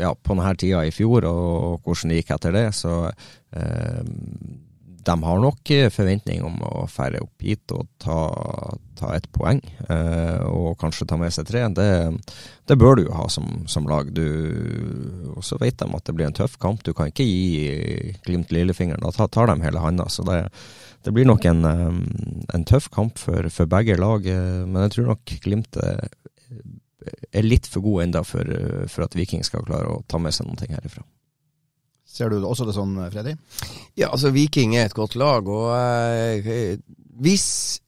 ja, på denne tida i fjor, og hvordan det gikk etter det. Så uh, de har nok forventning om å fære opp hit og ta, ta et poeng, eh, og kanskje ta med seg tre. Det, det bør du jo ha som, som lag. og så vet de at det blir en tøff kamp. Du kan ikke gi Glimt lillefingeren. Da tar de hele handa. Så det, det, blir nok en, eh, en tøff kamp for, for, begge lag. Eh, men jeg tror nok Glimt er litt for god enda for, for at Viking skal klare å ta med seg noe herifra. Ser du også det sånn, Freddy? Ja, altså Viking er et godt lag. Og eh, hvis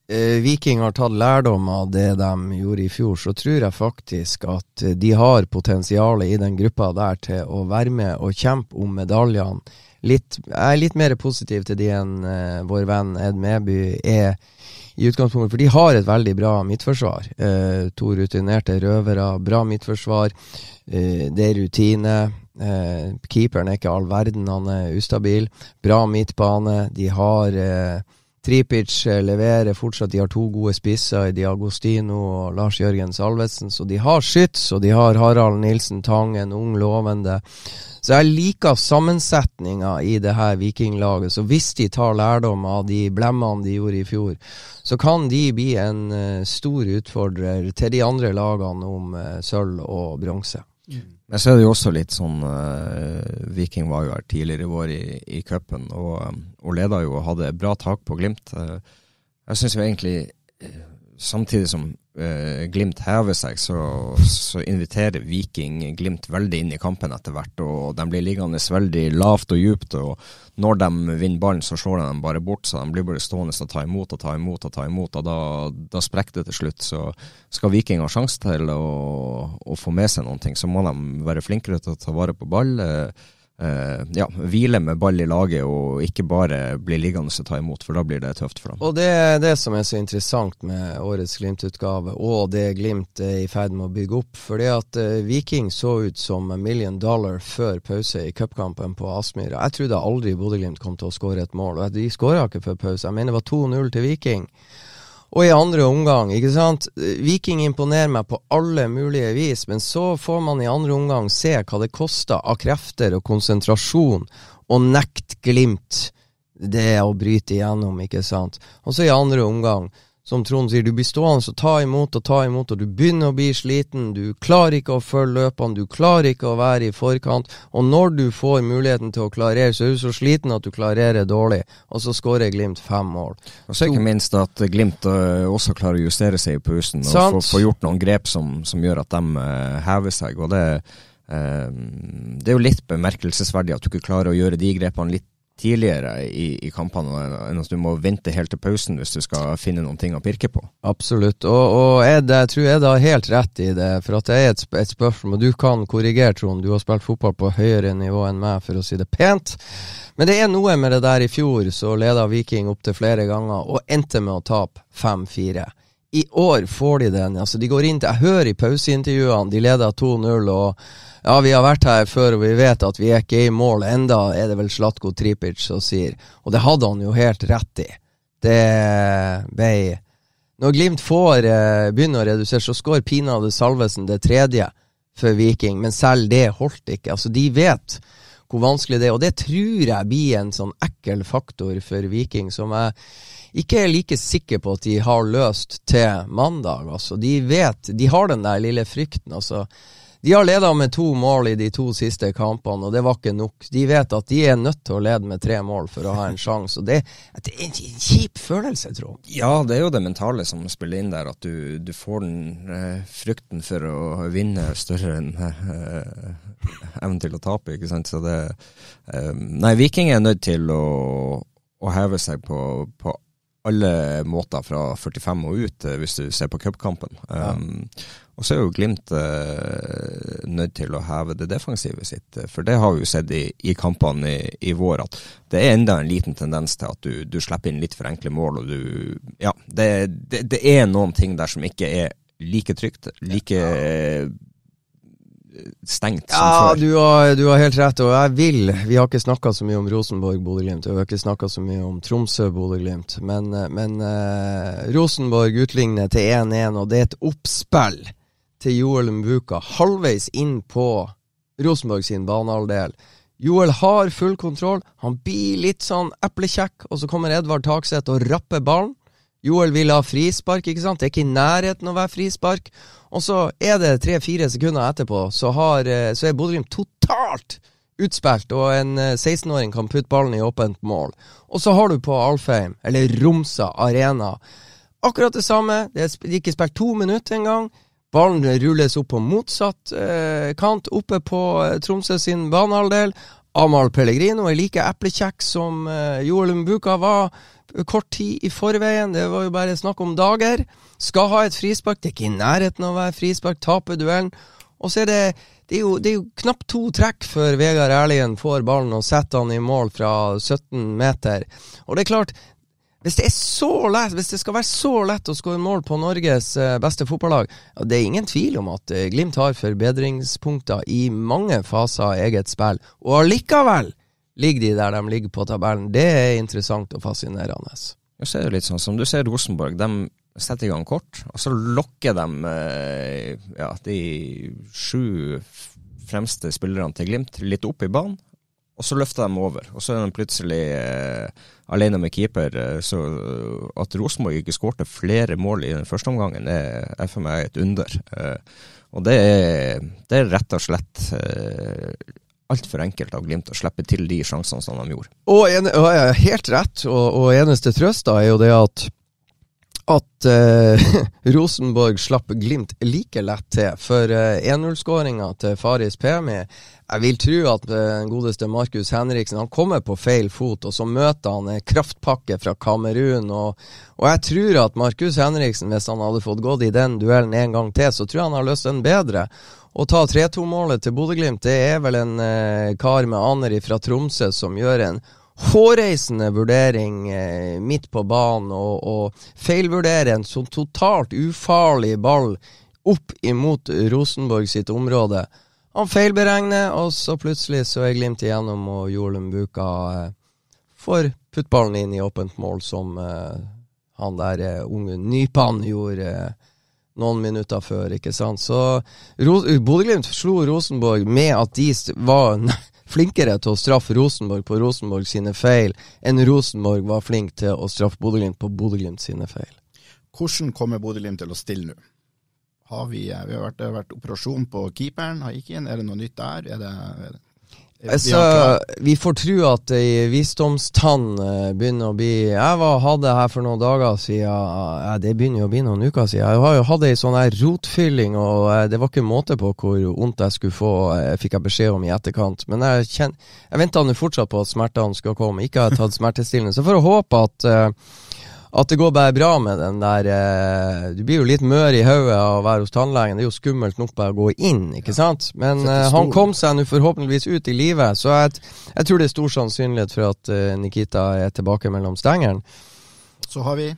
eh, Viking har tatt lærdom av det de gjorde i fjor, så tror jeg faktisk at de har potensialet i den gruppa der til å være med og kjempe om medaljene. Litt, jeg er litt mer positiv til de enn eh, vår venn Ed Meby er i utgangspunktet. For de har et veldig bra midtforsvar. Eh, to rutinerte røvere, bra midtforsvar. Eh, det er rutine. Eh, keeperen er ikke all verden, han er ustabil. Bra midtbane. De har eh, Tripic eh, leverer fortsatt. De har to gode spisser i Diagostino og Lars Jørgen Salvesen, så de har skyts, og de har Harald Nilsen Tangen, ung, lovende. Så jeg liker sammensetninga i det her vikinglaget. Så hvis de tar lærdom av de blemmene de gjorde i fjor, så kan de bli en uh, stor utfordrer til de andre lagene om uh, sølv og bronse. Mm. Men så er det jo også litt sånn uh, Viking var jo her tidligere i vår i, i cupen og, og leda jo og hadde bra tak på Glimt. Uh, jeg syns jo egentlig, samtidig som uh, Glimt hever seg, så, så, inviterer Viking Glimt veldig inn i kampen etter hvert. og De blir liggende veldig lavt og djupt. og Når de vinner ballen, så slår de dem bare bort. så De blir bare stående og ta imot og ta imot. og ta imot, og Da, da sprekker det til slutt. så Skal Viking ha sjanse til å, å, få med seg noen ting, så må de være flinkere til å ta vare på ball. Uh, ja, hvile med ball i laget og ikke bare bli liggende og ta imot, for da blir det tøft for dem. Og Det er det som er så interessant med årets Glimt-utgave, og det Glimt er i ferd med å bygge opp. Fordi at uh, Viking så ut som a million dollar før pause i cupkampen på Aspmyra. Jeg trodde aldri Bodø-Glimt kom til å skåre et mål, og de skåra ikke før pause. Jeg mener det var 2-0 til Viking. Og i andre omgang, ikke sant. Viking imponerer meg på alle mulige vis, men så får man i andre omgang se hva det koster av krefter og konsentrasjon og nekte Glimt det å bryte igjennom, ikke sant. Og så i andre omgang som Trond sier, du blir stående og ta imot og ta imot, og du begynner å bli sliten. Du klarer ikke å følge løpene, du klarer ikke å være i forkant. Og når du får muligheten til å klarere, så er du så sliten at du klarerer dårlig. Og så skårer Glimt fem mål. Og så ikke minst at Glimt uh, også klarer å justere seg i pausen og få, gjort noen grep som, som gjør at de uh, hever seg. og det uh, det er jo litt bemerkelsesverdig at du ikke klarer å gjøre de grepene litt tidligere i, i kampene enn at du må vente helt til pausen hvis du skal finne noen ting å pirke på. Absolutt, og, og Ed, jeg tror Ed har helt rett i det. For at det er et, et spørsmål, du kan korrigere, Trond. Du har spilt fotball på høyere nivå enn meg, for å si det pent. Men det er noe med det der i fjor, så leda Viking opptil flere ganger og endte med å tape 5-4. I år får de den. altså de går inn til, Jeg hører i pauseintervjuene de leder 2-0 og ja, vi har vært her før, og vi vet at vi er ikke i mål enda, er det vel Slatko Tripic som sier. Og det hadde han jo helt rett i. Det ble Når Glimt får eh, begynner å redusere, så skår pinadø Salvesen det tredje for Viking, men selv det holdt ikke. Altså, de vet hvor vanskelig det er, og det tror jeg blir en sånn ekkel faktor for Viking, som jeg ikke er like sikre på at de har løst til mandag. Altså, de vet De har den der lille frykten, altså. De har leda med to mål i de to siste kampene, og det var ikke nok. De vet at de er nødt til å lede med tre mål for å ha en sjanse, og det, det, er en kjip følelse, tror jeg. Ja, det er jo det mentale som spiller inn der, at du, du får den eh, frykten for å vinne større enn eh, evnen til å tape, ikke sant. Så det eh, Nei, Viking er nødt til å, å heve seg på, på alle måter fra 45 og ut, eh, hvis du ser på cupkampen. Ja. Um, og så er jo Glimt uh, nødt til å heve det defensive sitt, eh, for det har vi jo sett i, i kampene i, i, vår at det er enda en liten tendens til at du, du slipper inn litt for enkle mål. og du, ja, det, det, det, er noen ting der som ikke er like trygt, like uh, stengt som ja, før. Du har, du har helt rett, og jeg vil Vi har ikke snakka så mye om Rosenborg-Bodø-Glimt, og vi har ikke snakka så mye om Tromsø-Bodø-Glimt, men, eh, men uh, Rosenborg utligner til 1-1, og det er et oppspill til Joel Mbuka halvveis inn på Rosenborg sin banehalvdel. Joel har full kontroll, han blir litt sånn eplekjekk, og så kommer Edvard Takseth og rapper ballen. Joel vil ha frispark, ikke sant? Det er ikke i nærheten å være frispark. Og så er det tre-fire sekunder etterpå, så, har, eh, så er Bodø-Glimt totalt utspilt, og en 16-åring eh, kan putte ballen i åpent mål. Og så har du på Alfheim, eller Romsa Arena, akkurat det samme. Det er ikke spilt to minutter engang. Ballen rulles opp på motsatt eh, kant, oppe på eh, Tromsø sin banehalvdel. Amahl Pellegrino er like eplekjekk som eh, Joel Mbuka var kort tid i forveien. Det var jo bare snakk om dager. Skal ha et frispark. Det er ikke i nærheten av å være frispark. Taper duellen. Og så er det det er, jo, det er jo knapt to trekk før Vegard Erlien får ballen og setter han i mål fra 17 meter. Og det er klart, hvis det, lett, hvis det skal være så lett å skåre mål på Norges eh, beste fotballag, det er ingen tvil om at eh, Glimt har forbedringspunkter i mange faser av eget spill. Og allikevel ligger de der de ligger på tabellen. Det er interessant og fascinerende. Ja, så er det litt sånn som du ser Rosenborg. De setter i gang kort, og så lokker de eh, ja, de sju fremste spillerne til Glimt litt opp i banen, og så løfter de over. Og så er de plutselig eh, alene med keeper. Eh, så at Rosenborg ikke skårte flere mål i den første omgangen, er, er for meg et under. Eh, og det er, det er, rett og slett eh, altfor enkelt av Glimt å slippe til de sjansene som de gjorde. Og, en, og helt rett, og, og eneste trøst da er jo det at at eh, Rosenborg slapp Glimt like lett til. For eh, 1-0-skåringa til Faris Pemi Jeg vil tro at den den godeste Markus Henriksen han kommer på feil fot, og så møter han en kraftpakke fra Kamerun. Og, og, jeg tror at Markus Henriksen, hvis han hadde fått gått i den duellen en gang til, så tror jeg han har løst den bedre. Å ta 3-2-målet til Bodø-Glimt, det er vel en eh, kar med aner fra Tromsø som gjør en hårreisende vurdering eh, midt på banen, og, og feilvurderer en sånn totalt ufarlig ball opp imot Rosenborg sitt område. Han feilberegner, og så plutselig så er Glimt igjennom, og Jolum Buka eh, får puttballen inn i åpent mål, som eh, han der eh, unge Nypan gjorde. Noen minutter før, ikke sant. Så Bodø-Glimt slo Rosenborg med at de var flinkere til å straffe Rosenborg på Rosenborg sine feil, enn Rosenborg var flink til å straffe Bodø-Glimt på Bodø-Glimt sine feil. Hvordan kommer Bodø-Glimt til å stille nå? Har vi, eh, vi har vært, det har vært operasjon på keeperen, har ikke inn. Er det noe nytt der? Er det, er det Altså, vi får tro at ei visdomstann eh, begynner å bli Jeg var, hadde her for noen dager siden ja, Det begynner jo å bli noen uker siden. Jeg har jo hatt ei sånn her rotfylling, og eh, det var ikke måte på hvor vondt jeg skulle få, eh, fikk jeg beskjed om i etterkant. Men jeg, kjen, jeg venta fortsatt på at smertene skulle komme. Ikke har jeg tatt smertestillende. Så for å håpe at uh, at det går bare bra med den der eh, Du blir jo litt mør i hodet av å være hos tannlegen. Det er jo skummelt nok bare å gå inn, ikke sant? Men eh, han kom seg nå forhåpentligvis ut i live, så jeg, jeg, tror det er stor sannsynlighet for at eh, Nikita er tilbake mellom stengene. Så har vi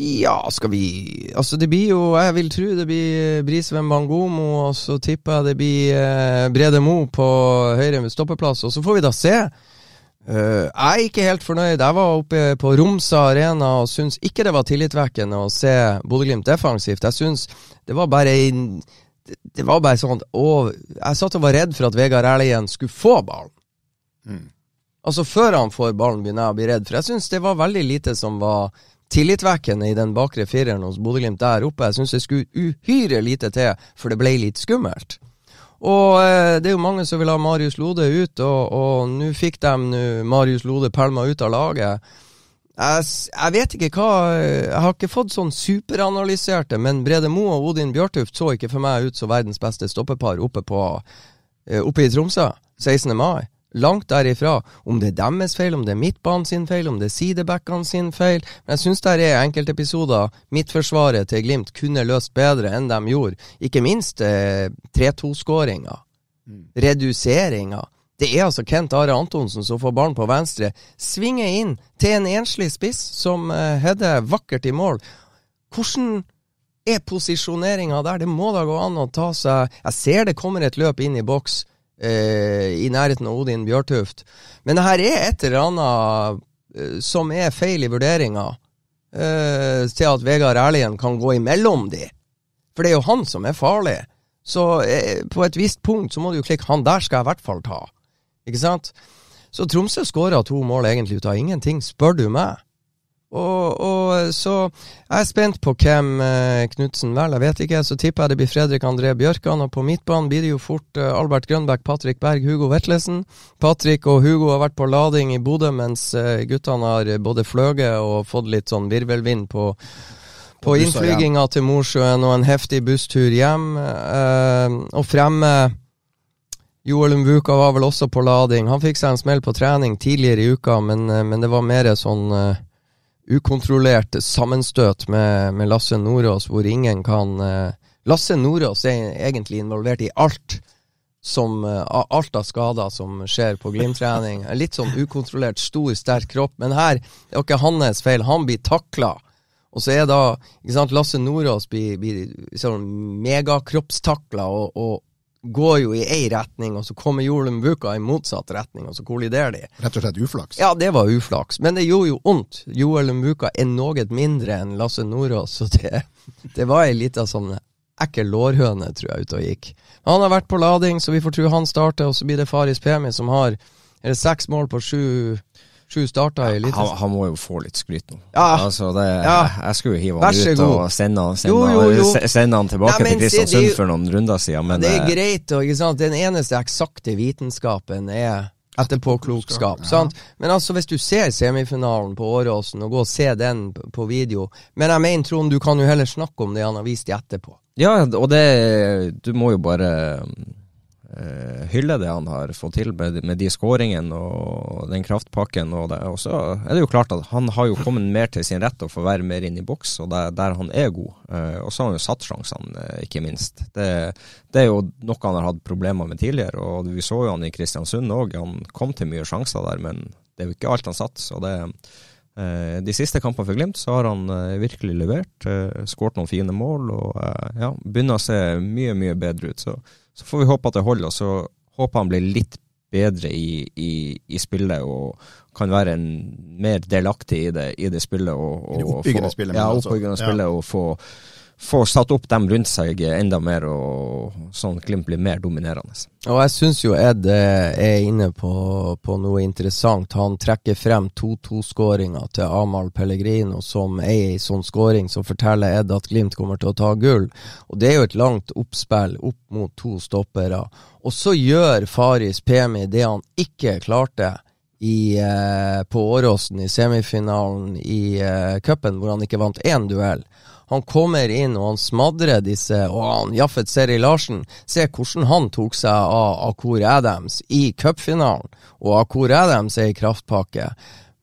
ja, skal vi Altså, det blir jo Jeg vil tro det blir Brisveen Bangomo, og så tipper jeg det blir eh, Brede Mo på høyre stoppeplass, og så får vi da se. Uh, jeg er ikke helt fornøyd. Jeg var oppe på Romsa Arena og syns ikke det var tillitvekkende å se Bodø-Glimt defensivt. Jeg syns det var bare Det var bare sånn å, Jeg satt og var redd for at Vegard Erlien skulle få ballen. Mm. Altså Før han får ballen, begynner jeg å bli redd. For jeg syns det var veldig lite som var tillitvekkende i den bakre fireren hos Bodø-Glimt der oppe. Jeg syns det skulle uhyre lite til, for det ble litt skummelt. Og eh, det er jo mange som vil ha Marius Lode ut, og, og nå fikk de nu, Marius Lode pælma ut av laget. Jeg, jeg, vet ikke hva Jeg har ikke fått sånn superanalyserte, men Brede Moe og Odin Bjørtuft så ikke for meg ut som verdens beste stoppepar oppe, på, eh, oppe i Tromsø 16. mai. Langt derifra. Om det er deres feil, om det er midtbanen sin feil, om det er sidebackene sin feil. Men jeg syns det er enkeltepisoder midtforsvaret til Glimt kunne løst bedre enn de gjorde. Ikke minst eh, 3-2-skåringa. Mm. Reduseringa. Det er altså Kent Are Antonsen som får ballen på venstre. Svinger inn til en enslig spiss som eh, header vakkert i mål. Hvordan er posisjoneringa der? Det må da gå an å ta seg Jeg ser det kommer et løp inn i boks eh, i nærheten av Odin Bjørtuft. Men det her er et eller annet eh, som er feil i vurderinga, eh, til at Vegard Erlien kan gå imellom de. For det er jo han som er farlig. Så eh, på et visst punkt så må du jo klikke 'han der skal jeg i hvert fall ta'. Ikke sant? Så Tromsø skåra to mål egentlig ut av ingenting, spør du meg. Og, og, så jeg er spent på hvem eh, Knutsen velger. Jeg vet ikke, så tipper jeg det blir Fredrik André Bjørkan. Og på midtbanen blir det jo fort eh, Albert Grønbæk, Patrick Berg, Hugo Vetlesen. Patrick og Hugo har vært på lading i Bodø, mens eh, guttene har både fløyet og fått litt sånn virvelvind på på innflyginga til Mosjøen og en heftig busstur hjem. Eh, og fremme Joel Mvuka var vel også på lading. Han fikk seg en smell på trening tidligere i uka, men, eh, men det var mer sånn eh, ukontrollert sammenstøt med, med Lasse Nordås, hvor ingen kan uh, Lasse Nordås er egentlig involvert i alt som uh, alt av skader som skjer på Glimt-trening. Litt sånn ukontrollert, stor, sterk kropp. Men her det er ikke hans feil. Han blir takla. Og så er da ikke sant, Lasse Nordås blir, blir sånn megakroppstakla og, og går jo i ei retning, og så kommer Joel Mbuka i motsatt retning, og så kolliderer de. Rett og slett uflaks? Ja, det var uflaks, men det gjorde jo vondt. Joel Mbuka er noe mindre enn Lasse Nordås, så det, det var ei lita sånn ekkel lårhøne, tror jeg, ute og gikk. Han har vært på lading, så vi får tro han starter, og så blir det Faris Pemi som har er det seks mål på sju sju starta i Han, han, må jo få litt skryt nå. Ja. Altså det, Ja. Jeg skulle jo hive han ut og sende, sende, Jo, jo, sende han tilbake Nei, men til det Kristiansund jo- for noen runder siden, men det er eh, greit, og, ikke sant? Den eneste eksakte vitenskapen er etterpåklokskap. Ja. Men altså, hvis du ser semifinalen på Åråsen, og går og ser den på video Men jeg mener, Trond, du kan jo heller snakke om det han har vist i etterpå. Ja, og det Du må jo bare hylle det han har fått til med, med de skåringene og den kraftpakken. Og, det. og så er det jo klart at han har jo kommet mer til sin rett og får være mer inn i boks, og der, der han er god. Eh, og så har han jo satt sjansene, eh, ikke minst. Det, det er jo noe han har hatt problemer med tidligere, og vi så jo han i Kristiansund òg. Han kom til mye sjanser der, men det er jo ikke alt han satt. så det Eh, De siste kampene for Glimt så har han eh, virkelig levert. Skåret noen fine mål og eh, ja, begynner å se mye, mye bedre ut. Så, så får vi håpe at det holder. og Så håper han blir litt bedre i, i, i spillet og kan være en mer delaktig i det, i det spillet. Og, og det oppbyggende få- spillet, Ja, altså, oppbyggende ja. spillet og få, få satt opp dem rundt seg enda mer, og sånn Glimt blir mer dominerende. Og jeg syns jo Ed eh, er inne på, på noe interessant. Han trekker frem 2-2-skåringa til Amahl Pellegrino som ei sånn skåring som forteller Ed at Glimt kommer til å ta gull. Og det er jo et langt oppspill opp mot to stoppere. Og så gjør Faris Pemi det han ikke klarte i, eh, på Åråsen i semifinalen i eh, cupen, hvor han ikke vant én duell. Han kommer inn og han smadrer disse Og han Jaffet Seri Larsen, se hvordan han tok seg av Akur Adams i cupfinalen. Og Akur Adams er i kraftpakke.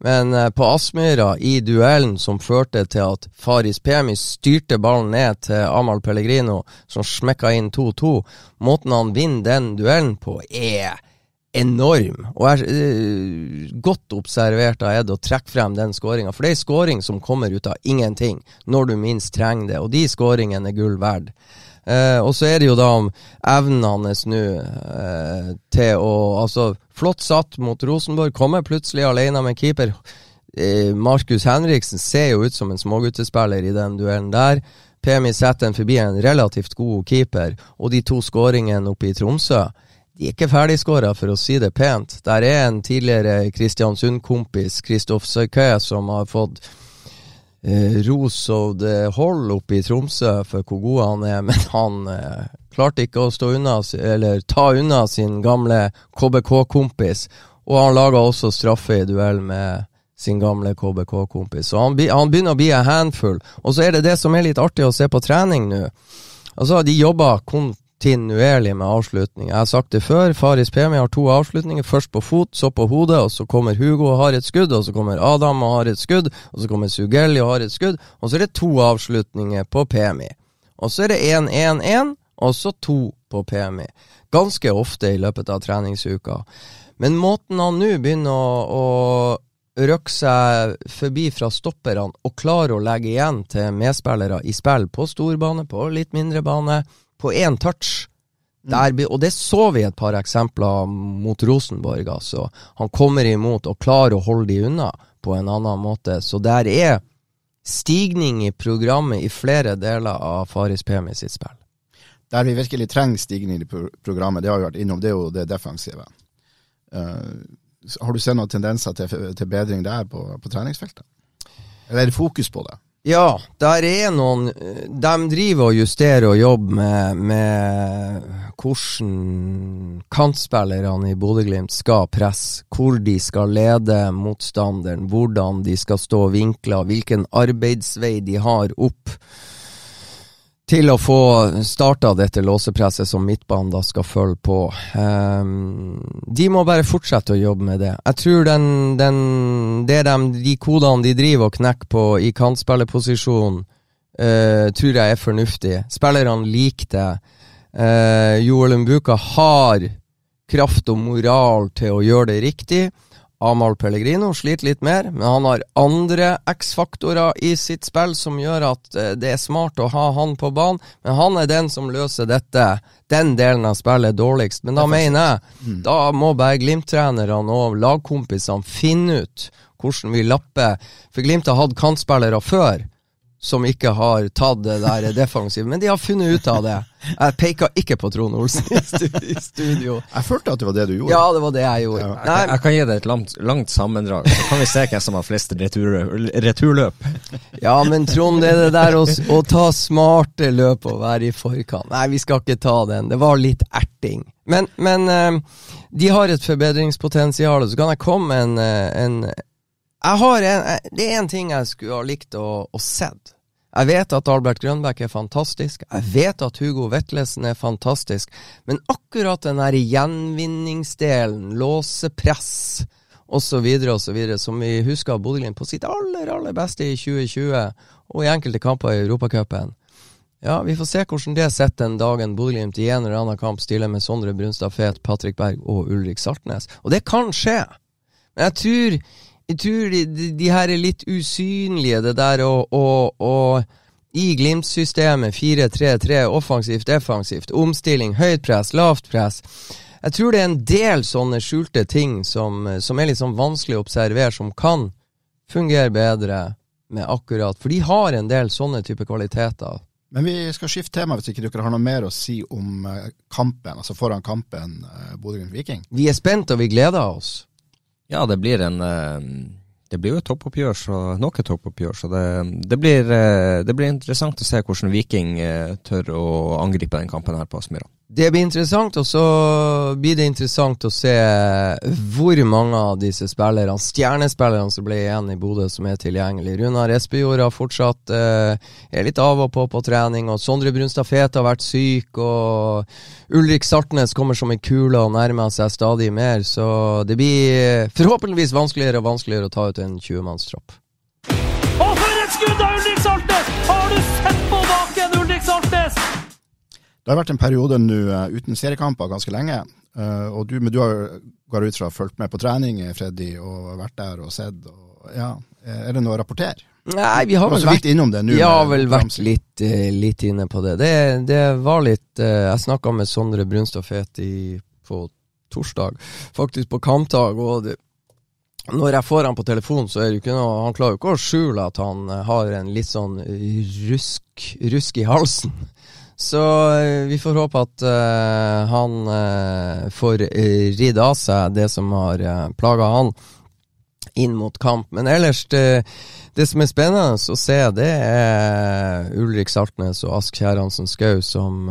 Men eh, på Aspmyra, i duellen som førte til at Faris Pemi styrte ballen ned til Amahl Pellegrino, som smekka inn 2-2, måten han vinner den duellen på, er enorm. Og er uh, godt observert av Ed å trekke frem den skåringa. For det er ei skåring som kommer ut av ingenting, når du minst trenger det. Og de skåringene er gull verd. Uh, og så er det jo da om evnen hans nå uh, til å Altså, flott satt mot Rosenborg, kommer plutselig alene med keeper. Eh, Markus Henriksen ser jo ut som en småguttespiller i den duellen der. Pemi setter en forbi en relativt god keeper, og de to skåringene oppe i Tromsø de er ikke ferdigskåra, for å si det pent. Der er en tidligere Kristiansund-kompis, Kristoff Søykø, som har fått eh, ros og det hold oppe i Tromsø for hvor god han er, men han eh, klarte ikke å stå unna, eller ta unna sin gamle KBK-kompis. Og han laga også straffe i duell med sin gamle KBK-kompis. Så han, han begynner å bli en handfull. Og så er det det som er litt artig å se på trening nå. Altså, de jobber kontinuerlig med avslutning. Jeg har sagt det før, Faris Pemi har to avslutninger. Først på fot, så på hodet, og så kommer Hugo og har et skudd, og så kommer Adam og har et skudd, og så kommer Sugelli og har et skudd, og så er det to avslutninger på Pemi. Og så er det 1-1-1, og så to på Pemi. Ganske ofte i løpet av treningsuka. Men måten han nå begynner å, å røkke seg forbi fra stopperne og klare å legge igjen til medspillere i spill på storbane, på litt mindre bane, på én touch. Der, og det så vi et par eksempler mot Rosenborg. altså. Han kommer imot og klarer å holde de unna på en annen måte. Så der er stigning i programmet i flere deler av Faris Pemi sitt spill. Der vi virkelig trenger stigning i programmet, det har vi vært innom, det er jo det defensive. Uh, har du sett noen tendenser til, til bedring der på, på treningsfeltet? Eller er det fokus på det? Ja, der er noen De driver og justerer og jobber med, med hvordan kantspillerne i Bodø-Glimt skal presse, hvor de skal lede motstanderen, hvordan de skal stå vinkla, hvilken arbeidsvei de har opp til å få starta dette låsepresset som midtbanen da skal følge på. Um, de må bare fortsette å jobbe med det. Jeg tror den, den, det de, de kodene de driver og knekker på i kantspillerposisjon, uh, tror jeg er fornuftig. Spillerne liker det. Uh, Joel Mbuka har kraft og moral til å gjøre det riktig. Amahl Pellegrino sliter litt mer, men han har andre X-faktorer i sitt spill som gjør at eh, det er smart å ha han på banen. Men han er den som løser dette, den delen av spillet dårligst. Men da mener jeg, da må bare Glimt-trenerne og lagkompisene finne ut hvordan vi lapper. For Glimt har hatt kantspillere før som ikke har tatt det der defensive, men de har funnet ut av det. Jeg peka ikke på Trond Olsen i studio. Jeg følte at det var det du gjorde. Ja, det var det jeg gjorde. Jeg, kan- jeg kan gi deg et langt, langt sammendrag, så kan vi se hvem som har flest retur, returløp. Ja, men Trond, det er det der å, å ta smarte løp og være i forkant. Nei, vi skal ikke ta den. Det var litt erting. Men, men eh, de har et forbedringspotensial, så kan jeg komme med en, eh, en jeg har en, eh, Det er en ting jeg skulle ha likt å, å sett. Jeg vet at Albert Grønbæk er fantastisk. Jeg vet at Hugo Vetlesen er fantastisk. Men akkurat den der gjenvinningsdelen, låsepress osv., osv., som vi husker Bodø-Glimt på sitt aller, aller beste i 2020, og i enkelte kamper i Europacupen. Ja, vi får se hvordan det setter den dagen Bodø-Glimt i en eller annen kamp stiller med Sondre Brunstad Fet, Patrick Berg og Ulrik Saltnes. Og det kan skje. Men jeg tror, jeg tror de, de, her er litt usynlige, det der å, i Glimt-systemet 4-3-3, offensivt, defensivt, omstilling, høyt press, lavt press. Jeg tror det er en del sånne skjulte ting som, som er litt sånn vanskelig å observere, som kan fungere bedre med akkurat For de har en del sånne type kvaliteter. Men vi skal skifte tema hvis ikke dere har noe mer å si om eh, kampen, altså foran kampen uh, Bodø-Glimt-Viking. Vi er spent, og vi gleder oss. Ja, det blir en eh, Det blir jo et toppoppgjør, så nok et toppoppgjør. Så det, det, blir, eh, det blir interessant å se hvordan Viking eh, tør å angripe den kampen her på Aspmyra. Det blir interessant, og så blir det interessant å se hvor mange av disse spillerne, stjernespillerne som ble igjen i Bodø, som er tilgjengelig. Runar Espejord har fortsatt eh, er litt av og på på trening, og Sondre Brunstad Fete har vært syk, og Ulrik Sartnes kommer som en kule og nærmer seg stadig mer, så det blir forhåpentligvis vanskeligere og vanskeligere å ta ut en 20-mannstropp. Det har vært en periode nå eh, uten seriekamper ganske lenge. eh, og du, men du har går ut fra fulgt med på trening, Freddy, og vært der og sett. Og, ja. Er det noe å rapportere? Nei, vi har vel vært det. Vi har vel vært litt, eh, litt inne på det. Det, det var litt Jeg snakka med Sondre Brunstad i- på torsdag, faktisk på kampdag. og det, når jeg får han på telefon, så er det jo ikke noe Han klarer jo ikke å skjule at han har en litt sånn rusk, rusk i halsen. Så eh, vi får håpe at uh, han uh, får ridd av seg det som har uh, plaga han inn mot kamp. Men ellers, det, det som er spennende å se, det er Ulrik Saltnes og Ask Kjæransen Skau som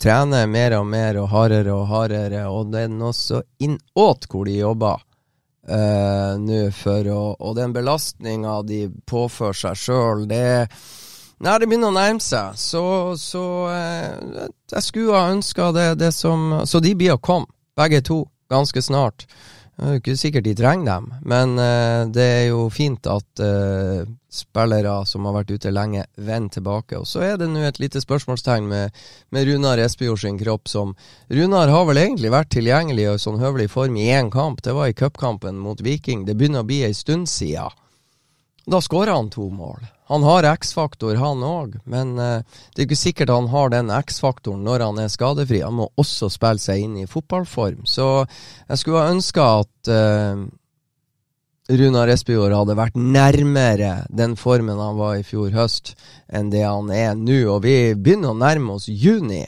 trener mer og mer og hardere og hardere, og det er noe så innåt hvor de jobber nå for å Og den belastninga de påfører seg sjøl, det Nei, det begynner å nærme seg, så, så eh, jeg skulle ha ønska det, det som Så de blir å komme, begge to, ganske snart. Det er ikke sikkert de trenger dem, men eh, det er jo fint at eh, spillere som har vært ute lenge, vender tilbake. Og så er det nå et lite spørsmålstegn med, med Runar Espejord sin kropp, som Runar har vel egentlig vært tilgjengelig og i sånn høvelig form i én kamp. Det var i cupkampen mot Viking. Det begynner å bli ei stund sia. Da skårer han to mål. Han har X-faktor, han òg, men eh, det er ikke sikkert han har den X-faktoren når han er skadefri. Han må også spille seg inn i fotballform. Så jeg skulle ha ønska at eh, Runar Espejord hadde vært nærmere den formen han var i fjor høst, enn det han er nå. Og vi begynner å nærme oss juni,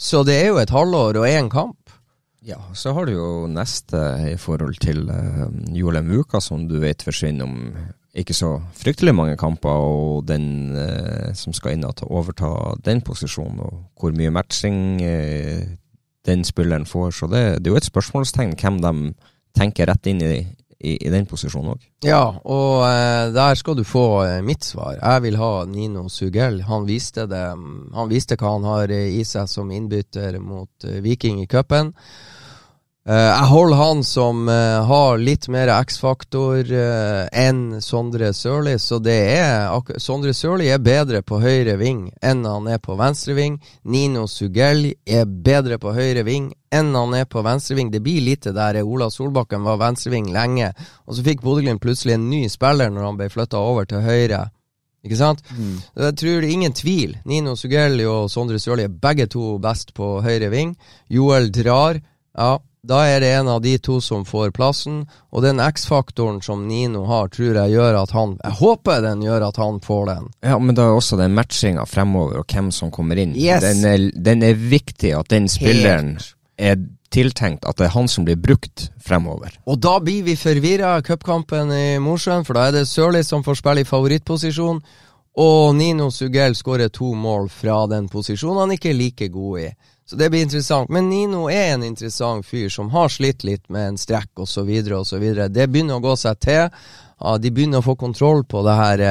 så det er jo et halvår og én kamp. Ja, så har du jo neste i forhold til uh, Joel Muka, som du vet forsvinner om ikke så fryktelig mange kamper, og den eh, som skal inn og ta, overta den posisjonen, og hvor mye matching eh, den spilleren får. Så det, det er jo et spørsmålstegn hvem de tenker rett inn i, i, i den posisjonen òg. Ja, og eh, der skal du få eh, mitt svar. Jeg vil ha Nino Sugell. Han viste det. Han viste hva han har eh, i seg som innbytter mot eh, Viking i cupen. Eh, jeg holder han som eh, har litt mer X-faktor eh, enn Sondre Sørli, så det er Sondre Sørli er bedre på høyre ving enn han er på venstre ving. Nino Sugelli er bedre på høyre ving enn han er på venstre ving. Det blir litt det der Ola Solbakken var venstreving lenge, og så fikk Bodø-Glimt plutselig en ny spiller når han ble flytta over til høyre. Ikke sant? Mm. Jeg tror det er ingen tvil. Nino Sugelli og Sondre Sørli er begge to best på høyre ving. Joel drar. Ja, da er det en av de to som får plassen. Og den X-faktoren som Nino har, tror jeg gjør at han Jeg håper den gjør at han får den. Ja, men da er også den matchinga fremover, og hvem som kommer inn. Yes. Den, er, den er viktig at den spilleren er tiltenkt at det er han som blir brukt fremover. Og da blir vi forvirra i cupkampen i Mosjøen, for da er det Sørli som får spille i favorittposisjon, og Nino Sugell skårer to mål fra den posisjonen han ikke er like god i. Så det blir interessant. Men Nino er en interessant fyr som har slitt litt med en strekk osv. osv. Det begynner å gå seg til. De begynner å få kontroll på det her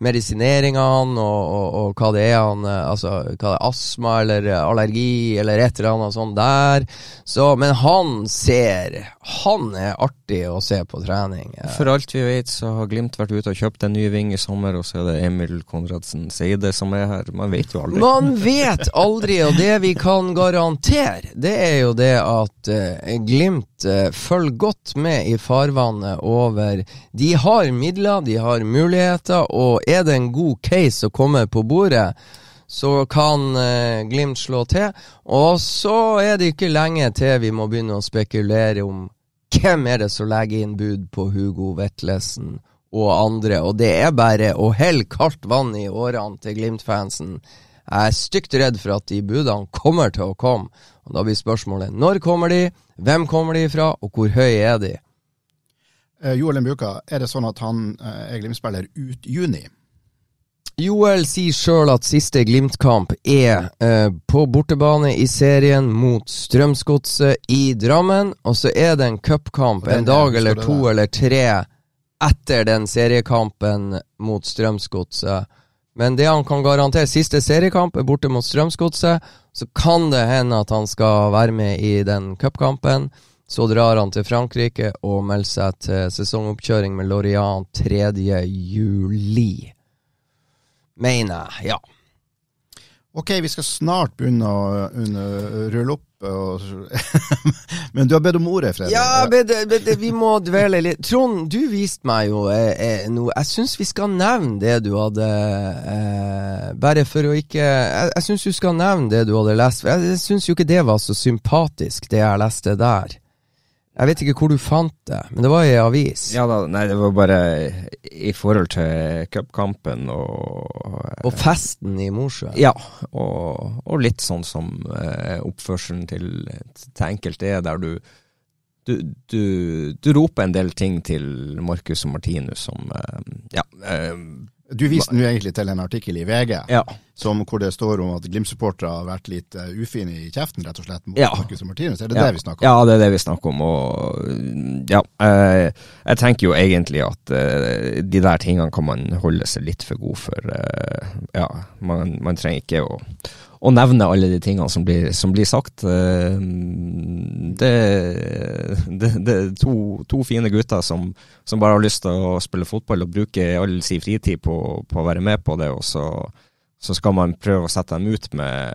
eh, medisineringene og, og, og, hva det er han eh, Altså, hva det er astma eller allergi eller et eller annet sånt der. Så, men han ser Han er artig å se på trening. Eh. For alt vi vet, så har Glimt vært ute og kjøpt en ny ving i sommer, og så er det Emil Konradsen Seide som er her. Man vet jo aldri. Man vet aldri, og det vi kan garantere, det er jo det at uh, Glimt uh, følger godt med i farvannet over De har midler, de har muligheter, og er det en god case å komme på bordet, så kan eh, Glimt slå til. Og så er det ikke lenge til vi må begynne å spekulere om hvem er det som legger inn bud på Hugo Vetlesen og andre, og det er bare å helle kaldt vann i årene til Glimt-fansen. Jeg er stygt redd for at de budene kommer til å komme, og da blir spørsmålet når kommer de, hvem kommer de fra, og hvor høye er de? Eh, Joel Mjuka, er det sånn at han eh, er Glimt-spiller ut juni? Joel sier sjøl at siste Glimt-kamp er eh, på bortebane i serien mot Strømsgodset i Drammen. Og så er det en cupkamp en dag eller to eller tre etter den seriekampen mot Strømsgodset. Men det han kan garantere, siste seriekamp er borte mot Strømsgodset. Så kan det hende at han skal være med i den cupkampen. Så drar han til Frankrike og melder seg til sesongoppkjøring med Lorient 3. juli mener jeg. Ja. Ok, vi skal snart begynne å, begynne å rulle opp. Og, men du har bedt om ordet, Fredrik. Ja, men, det- vi må dvele litt. Trond, du viste meg jo eh, eh, noe Jeg syns vi skal nevne det du hadde eh, Bare for å ikke Jeg, jeg syns du skal nevne det du hadde lest. Jeg syns jo ikke det var så sympatisk, det jeg leste der. Jeg vet ikke hvor du fant det, men det var i avis. Ja da, nei, det var bare i forhold til cupkampen og Og festen i Mosjøen. Ja, og, og litt sånn som eh, oppførselen til, til enkelte er, der du du, du, du roper en del ting til Marcus og Martinus som eh, Ja. eh, Du viste nå egentlig til en artikkel i VG Ja. som, hvor det står om at Glimt-supportere har vært litt uh, ufine i kjeften, rett og slett, mot Ja. Marcus og Martinus. Er det ja. det vi snakker om? Ja, det er det vi snakker om. Og ja, eh, jeg tenker jo egentlig at uh, de der tingene kan man holde seg litt for god for. Uh, ja, man, man trenger ikke å, å nevne alle de tingene som blir, som blir sagt. Eh, det, det, det er to, to fine gutter som, som bare har lyst til å spille fotball og bruke all sin fritid på, på å være med på det, og så så skal man prøve å sette dem ut med,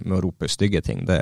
med å rope stygge ting. Det,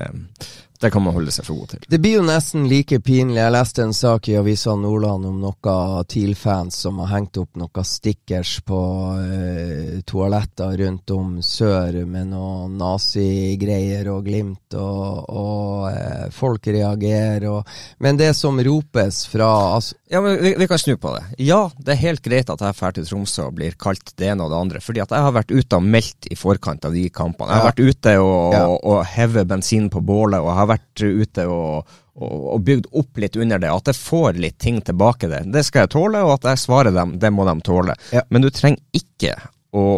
det kan man holde seg for god til. Det blir jo nesten like pinlig. Jeg leste en sak i Avisa Nordland om noen TIL-fans som har hengt opp noen stickers på eh, toaletter rundt om sør med noen nazigreier og Glimt, og, og eh, folk reagerer. Og, men det som ropes fra altså, Ja, men vi, vi kan snu på det. Ja, det er helt greit at jeg drar til Tromsø og blir kalt det ene og det andre, fordi at jeg har vært ute og meldt i forkant av de kampene. Jeg har Ja. vært ute og, Ja. og, og hevet bensin på bålet, og jeg har vært ute og, og, og bygd opp litt under det. At jeg får litt ting tilbake der. Det skal jeg tåle, og at jeg svarer dem, det må de tåle. Ja. Men du trenger ikke å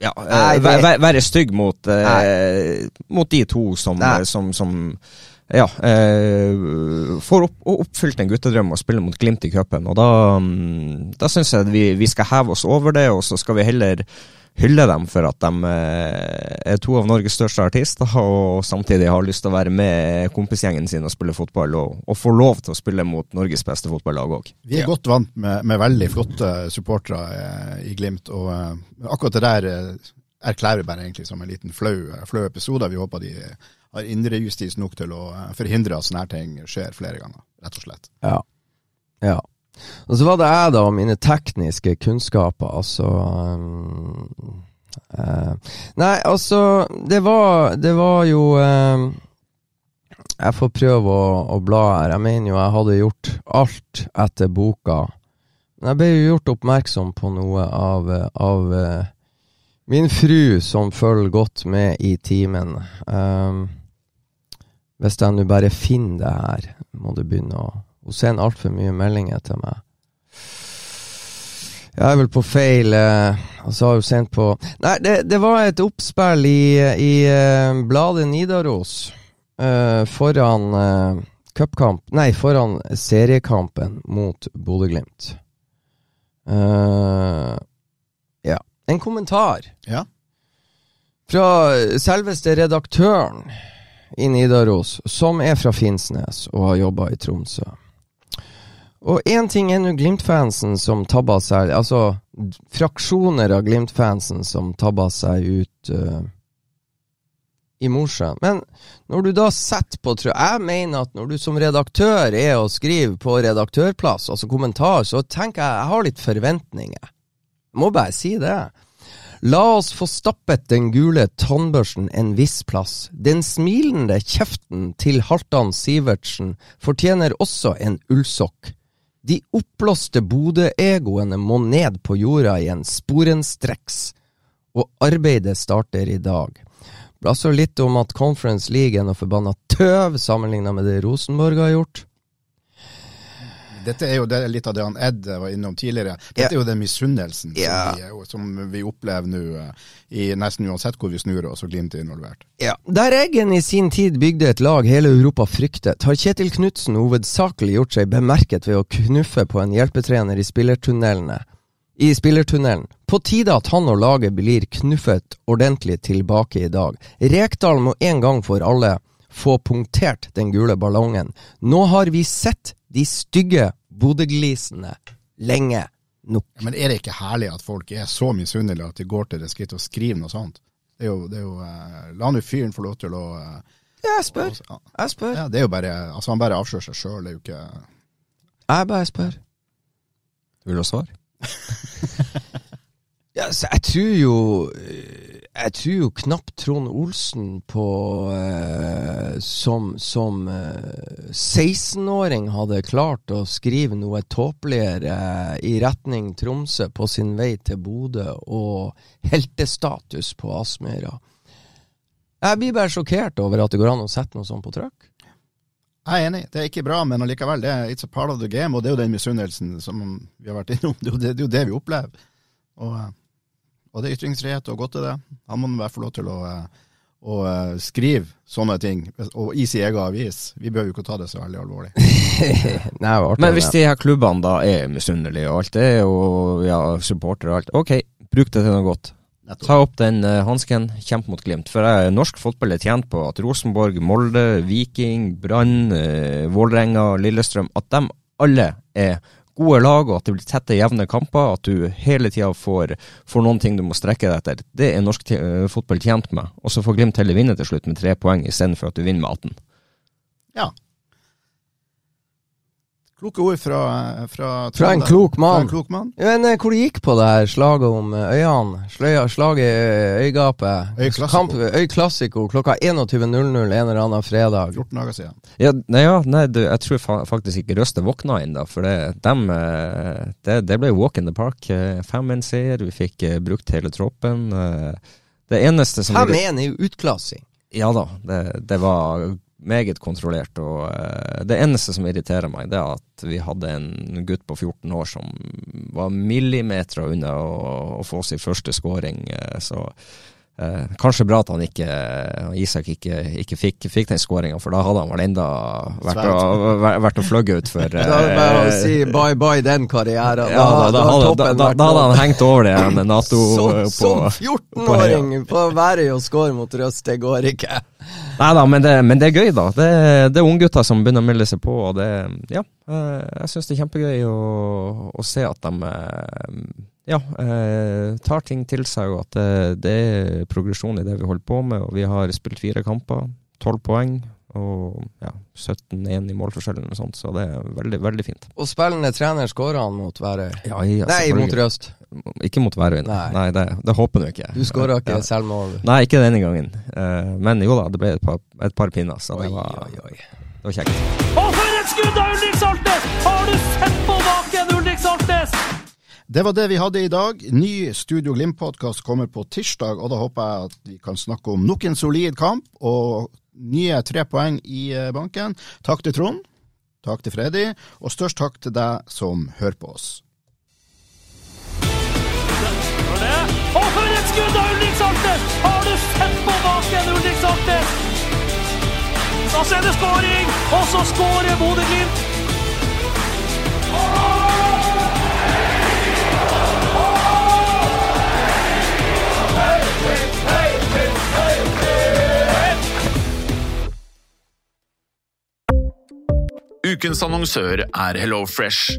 ja, Nei, eh, det- være, væ- være stygg mot, eh, mot de to som, som, som ja, eh, får opp, oppfylt en guttedrøm og spiller mot Glimt i cupen. Og da, mm, da syns jeg vi, vi skal heve oss over det, og så skal vi heller hylle dem for at de eh, er to av Norges største artister, og samtidig har lyst til å være med kompisgjengen sin og spille fotball, og, og få lov til å spille mot Norges beste fotballag òg. Vi er godt vant med, med veldig flotte supportere eh, i Glimt, og eh, akkurat det der erklærer vi bare egentlig som en liten flau, flau episode. Vi håper de har indrejustis nok til å forhindre at sånne her ting skjer flere ganger, rett og slett. Ja. ja. Og så var det jeg, da, og mine tekniske kunnskaper, altså um, uh, Nei, altså, det var, det var jo um, Jeg får prøve å, å, bla her. Jeg mener jo jeg hadde gjort alt etter boka. Men jeg ble jo gjort oppmerksom på noe av, av uh, min fru, som følger godt med i timen. Um, hvis jeg nå bare finner det her, må du begynne å hun sender altfor mye meldinger til meg. Jeg er vel på feil eh, Altså har hun sendt på Nei, det, det var et oppspill i, i uh, bladet Nidaros uh, foran uh, cupkamp Nei, foran seriekampen mot Bodø-Glimt. Uh, ja. En kommentar. Ja. Fra selveste redaktøren i Nidaros, som er fra Finnsnes og har jobba i Tromsø. Og én ting er nå Glimt-fansen som tabba seg Altså fraksjoner av Glimt-fansen som tabba seg ut uh, i Mosjøen. Men når du da setter på tror Jeg mener at når du som redaktør er og skriver på redaktørplass, altså kommentar, så tenker jeg jeg har litt forventninger. Jeg må bare si det. La oss få stappet den gule tannbørsten en viss plass. Den smilende kjeften til Halvdan Sivertsen fortjener også en ullsokk. De oppblåste Bodø-egoene må ned på jorda igjen sporenstreks, og arbeidet starter i dag. Blasser litt om at Conference League er noe forbanna tøv sammenligna med det Rosenborg har gjort. Dette er jo det, litt av det han Ed var innom tidligere. Dette ja. er jo den misunnelsen ja. som, som, vi opplever nå eh, i nesten uansett hvor vi snur oss, og Glimt er involvert. Ja. Der Eggen i sin tid bygde et lag hele Europa fryktet, har Kjetil Knutsen hovedsakelig gjort seg bemerket ved å knuffe på en hjelpetrener i spillertunnelene. I spillertunnelen. På tide at han og laget blir knuffet ordentlig tilbake i dag. Rekdal må en gang for alle få punktert den gule ballongen. Nå har vi sett de stygge Bodø-glisene lenge nok. Ja, men er det ikke herlig at folk er så misunnelige at de går til det skrittet å skrive noe sånt? Det er jo, det er jo uh, La nå fyren få lov til å uh, Ja, jeg spør. Ja. Jeg spør. Ja, det er jo bare Altså, han bare avslører seg sjøl, det er jo ikke Jeg bare spør. Vil du ha svar? ja, så jeg tror jo jeg tror jo knapt Trond Olsen på eh, som, som eh, 16-åring hadde klart å skrive noe tåpeligere eh, i retning Tromsø på sin vei til Bodø og heltestatus på Aspmyra. Jeg blir bare sjokkert over at det går an å sette noe sånt på trykk. Jeg er enig, det er ikke bra, men allikevel, det er it's a part of the game, og det er jo den misunnelsen som vi har vært innom. Det er jo det, det, er jo det vi opplever. Og eh, og det er ytringsfrihet, og godt er det. Han må i hvert fall lov til å, eh, å, eh, skrive sånne ting, og i sin egen avis. Vi bør jo ikke ta det så veldig alvorlig. Nei, Men hvis de her klubbene da er misunnelige og alt det, og ja, supportere og alt, ok, bruk det til noe godt. Ta opp den uh, hansken, kjemp mot Glimt. For jeg, norsk fotball er tjent på at Rosenborg, Molde, Viking, Brann, uh, Vålerenga, Lillestrøm At de alle er gode lag, og at det blir tette, jevne kamper. At du hele tida får, får, noen ting du må strekke deg etter. Det er norsk eh, fotball tjent med. Og så får Glimt heller vinne til slutt med tre poeng, istedenfor at du vinner med 18. Ja, Kloke ord fra Fra, fra en klok mann. En klok mann. Men eh, hvor det gikk på det her slaget om øynene, øyene? Sløya, slaget i øygapet? Øyklassiko. Øyklassiko klokka 21.00 en eller annen fredag. 14 dager siden. Ja, nei, ja, nei du, jeg tror fa faktisk ikke Røste våkna ennå, for det, dem, eh, det, det, ble walk in the park. Fem-1-seier, vi fikk brukt hele troppen. Det eneste som 5-1 er jo utklassing. Ja da, det, det var meget kontrollert. Og uh, det eneste som irriterer meg, det er at vi hadde en gutt på 14 år som var millimeter unna å, å få sin første scoring. Uh, så Eh, kanskje bra at han ikke, Isak ikke, ikke fikk, fikk den skåringa, for da hadde han vel enda vært, å, vært å fløgge utfor Da er det bare å si bye bye den karrieren. ja, da, da, da, hadde, da, da, da hadde han hengt over det med Nato Som, på som på 14-åring på Værøy og score mot Røst, det går ikke. Nei da, men det, men det er gøy, da. Det, det er unggutter som begynner å melde seg på, og det Ja, eh, jeg syns det er kjempegøy å, å se at de eh, ja, eh, tar ting til seg, og at det, det er progresjon i det vi holder på med. Og vi har spilt fire kamper, tolv poeng, og ja, 17-1 i målforskjellen og sånt, så det er veldig, veldig fint. Og spillende trener skårer han mot Værøy. Ja, ja, Nei, mot Røst. Ikke mot Værøy, nei. Nei. det, det håper du ikke. Du skåra ikke Ja. selvmål. Nei, ikke denne gangen. Uh, men jo da, det ble et par, et par pinner, så det var, oi, oi. det var kjekt. Og for et skudd av Ulrik Saltnes! Har du sett på baken, Ulrik Saltnes? Det var det vi hadde i dag. Ny Studio Glimt-podkast kommer på tirsdag, og da håper jeg at vi kan snakke om nok en solid kamp og nye tre poeng i eh, banken. Takk til Trond, takk til Freddy, og størst takk til deg som hører på oss. Og for et skudd av Ulrik Saltnes! Har du sett på baken, Ulrik Saltnes? Da ser det skåring, og så skårer Bodø-Glimt. Ukens annonsør er HelloFresh.